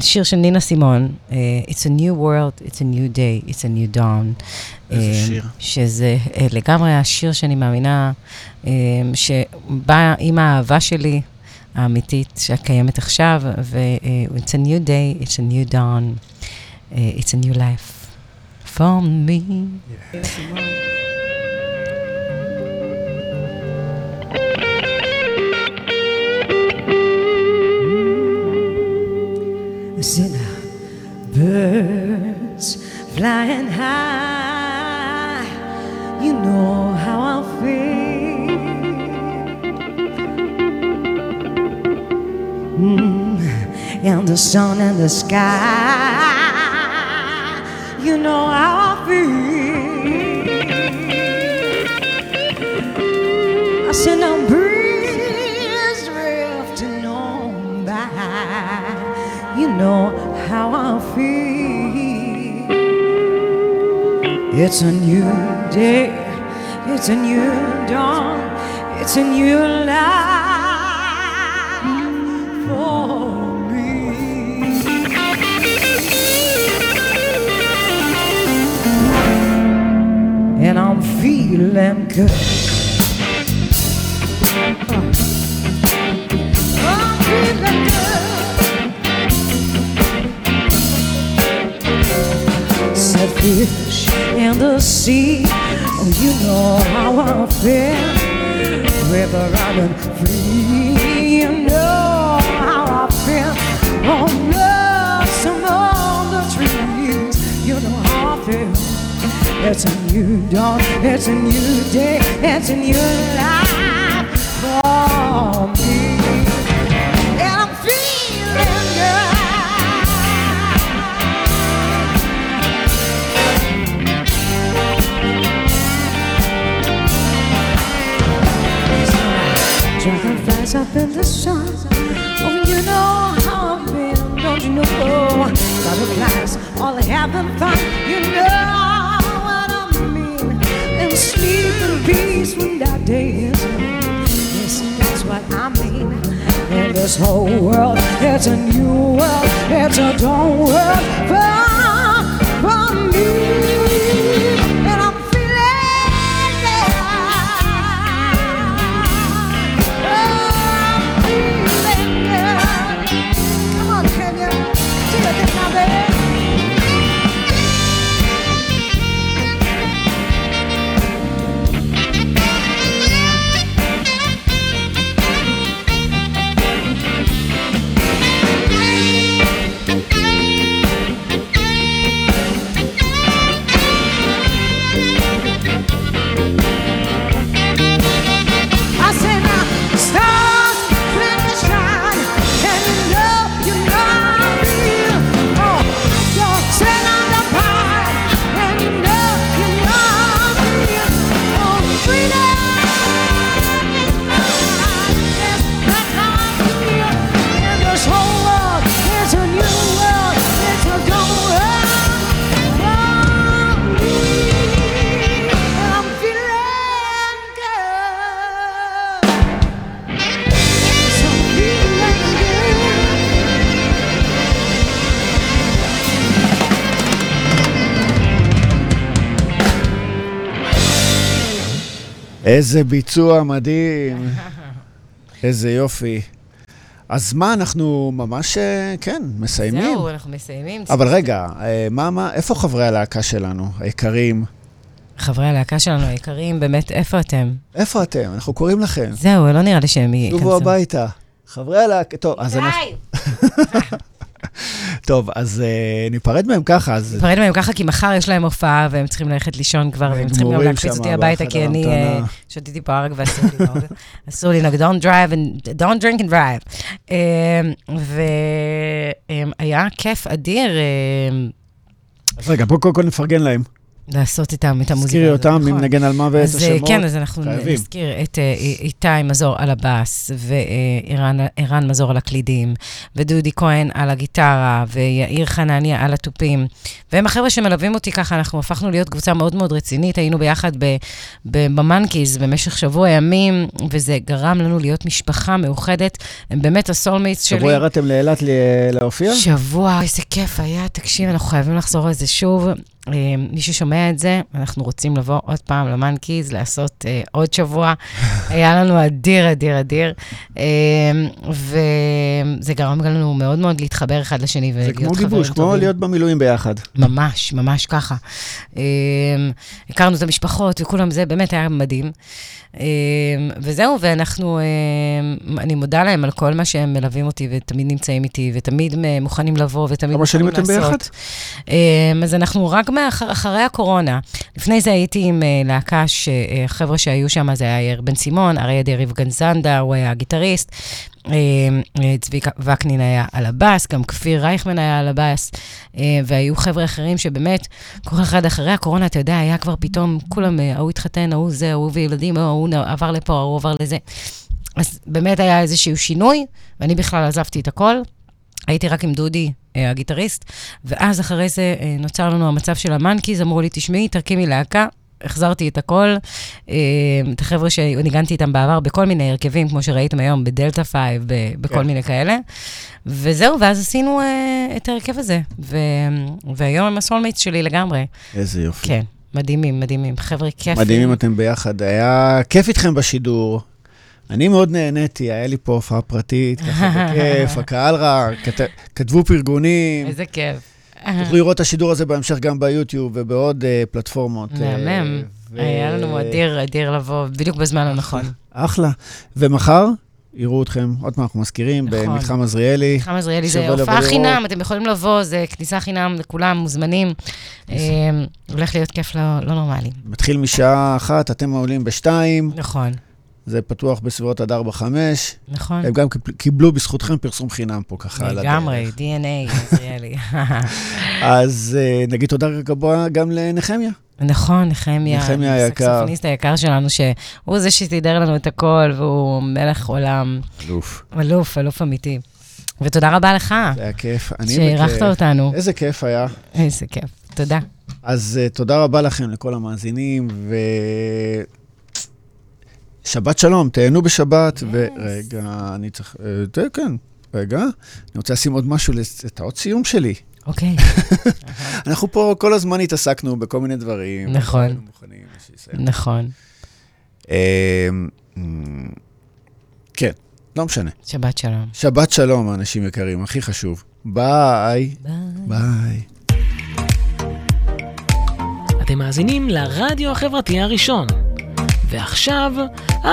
שיר של נינה סימון, אה, It's a new world, it's a new day, it's a new dawn. איזה אה, שיר. שזה אה, לגמרי השיר שאני מאמינה אה, שבא עם האהבה שלי האמיתית שקיימת עכשיו, ו-It's a new day, it's a new dawn, it's a new life for me. Sinner, birds flying high. You know how I feel. Mm, and the sun and the sky. You know how I feel. I said, now feel. It's a new day. it's a new dawn, it's a new life for me. And I'm feeling good. Fish in the sea. Oh, you know how I feel. River running free. You know how I feel. Oh, blossom on the trees. You know how I feel. It's a new dawn. It's a new day. It's a new life for me. Up in the sun. Oh, you know how I've been, don't you know? Butterflies all having fun. You know what I mean. And sleep in peace when that day is. Yes, that's what I mean. In this whole world, it's a new world. It's a dawn world for, for me. איזה ביצוע מדהים. איזה יופי. אז מה, אנחנו ממש, אה, כן, מסיימים. זהו, אנחנו מסיימים. אבל רגע, אה, מה, מה, איפה חברי הלהקה שלנו, היקרים? חברי הלהקה שלנו היקרים, באמת, איפה אתם? איפה אתם? אנחנו קוראים לכם. זהו, לא נראה לי שהם ייכנסו. שובו הביתה. חברי הלהקה, טוב, אז אנחנו... [laughs] טוב, אז אה, ניפרד מהם ככה, אז... נפרד מהם ככה, כי מחר יש להם הופעה, והם צריכים ללכת לישון כבר, והם צריכים גם להקפיץ אותי הביתה, כי אני. אה, שתיתי פה ערק ואסור לנהוג. [laughs] אסור לי לנהוג, don't drive and don't drink and drive. והיה כיף אדיר אה, אז רגע, בואו קודם כל נפרגן להם. לעשות איתם את המוזיקה. תזכירי הזאת, אותם, נכון. אם נגן על ואת אז אה, השמות. כן, אז אנחנו. נזכיר את אה, איתי מזור על הבאס, וערן מזור על הקלידים, ודודי כהן על הגיטרה, ויאיר חנניה על התופים. והם החבר'ה שמלווים אותי ככה, אנחנו הפכנו להיות קבוצה מאוד מאוד רצינית, היינו ביחד במאנקיז במשך שבוע ימים, וזה גרם לנו להיות משפחה מאוחדת. הם באמת ה soulmates שלי. שבוע ירדתם לאילת להופיע? שבוע, איזה כיף היה. תקשיב, אנחנו חייבים לחזור על זה שוב. אה, מי ששומע את זה, אנחנו רוצים לבוא עוד פעם למאנקיז, לעשות אה, עוד שבוע. [laughs] היה לנו אדיר, אדיר, אדיר. אה, וזה גרם לנו מאוד מאוד להתחבר אחד לשני זה ולהיות כמו חברים גיבוש, כמו טובים. להיות במילואים ביחד. ממש, ממש ככה. אה, הכרנו את המשפחות וכולם, זה באמת היה מדהים. אה, וזהו, ואנחנו, אה, אני מודה להם על כל מה שהם מלווים אותי ותמיד נמצאים איתי, ותמיד אה, מוכנים לבוא, ותמיד כמה שנים מוכנים אתם לעשות. ביחד? אה, אז אנחנו רק מאחר, אחרי הקורונה. לפני זה הייתי עם אה, להקה, שהחבר'ה שהיו שם, זה היה יאיר בן סימון, אריה דריב גנזנדה, הוא היה הגיטריסט. אה, אה, צביקה וקנין היה על הבאס, גם כפיר רייכמן היה על הבאס, אה, והיו חבר'ה אחרים שבאמת, כל אחד אחרי הקורונה, אתה יודע, היה כבר פתאום, כולם, אה, ההוא התחתן, ההוא זה, ההוא וילדים, ההוא עבר לפה, ההוא עבר לזה. אז באמת היה איזשהו שינוי, ואני בכלל עזבתי את הכל. הייתי רק עם דודי, הגיטריסט, ואז אחרי זה נוצר לנו המצב של המאנקיז, אמרו לי, תשמעי, תרכימי להקה, החזרתי את הכל. אה, את החבר'ה שניגנתי איתם בעבר בכל מיני הרכבים, כמו שראיתם היום, ב Delta Five, ב- בכל כן. מיני כאלה. וזהו, ואז עשינו אה, את ההרכב הזה. ו- והיום הם ה soulmates שלי לגמרי. איזה יופי. כן, מדהימים, מדהימים. חבר'ה כיפים. מדהימים אתם ביחד. היה כיף איתכם בשידור. אני מאוד נהניתי, היה לי פה הופעה פרטית, ככה בכיף, [laughs] הקהל ראה, כת- כתבו פרגונים. איזה כיף. תוכלו לראות את השידור הזה בהמשך גם ביוטיוב ובעוד אה, פלטפורמות. אה, מהמם. היה לנו אדיר, אדיר לבוא בדיוק בזמן הנכון. אחלה. ומחר יראו אתכם, עוד פעם אנחנו מזכירים, נכון. במתחם עזריאלי. מתחם עזריאלי זה הופעה. חינם, אתם יכולים לבוא, זה כניסה חינם לכולם, מוזמנים. אה, הולך להיות כיף לא לא נורמלי. מתחיל משעה אחת, אתם עולים בשתיים, נכון, זה פתוח בסביבות עד ארבע, חמש. נכון. הם גם קיבל- קיבלו בזכותכם פרסום חינם פה ככה על הדרך. לגמרי, DNA, עזריאלי. [laughs] אז אה, נגיד תודה גבוה גם לנחמיה. נכון, נחמיה. נחמיה היקר. הסקסופוניסט היקר שלנו, שהוא זה שסידר לנו את הכל, והוא מלך עולם, אלוף. אלוף, אלוף אמיתי. ותודה רבה לך, זה היה כיף. אני שאירחת. אותנו. איזה כיף היה. איזה כיף. תודה. אז uh, תודה רבה לכם, לכל המאזינים, ו... שבת שלום, תהנו בשבת, ורגע, אני צריך... אה, ת- כן, רגע, אני רוצה לשים עוד משהו, את האות סיום שלי. אוקיי, [laughs] אנחנו פה כל הזמן התעסקנו בכל מיני דברים. נכון. מוכנים. נכון. אה, אמ, כן, לא משנה. שבת שלום. שבת שלום, אנשים יקרים, הכי חשוב. ביי. ביי. אתם מאזינים לרדיו החברתי הראשון. ועכשיו,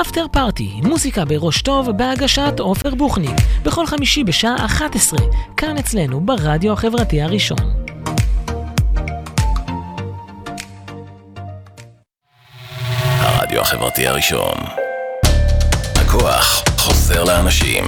אפטר פארטי, מוזיקה בראש טוב בהגשת עופר בוכניק, בכל חמישי בשעה 11, כאן אצלנו ברדיו החברתי הראשון. הרדיו החברתי הראשון. הכוח חוזר לאנשים.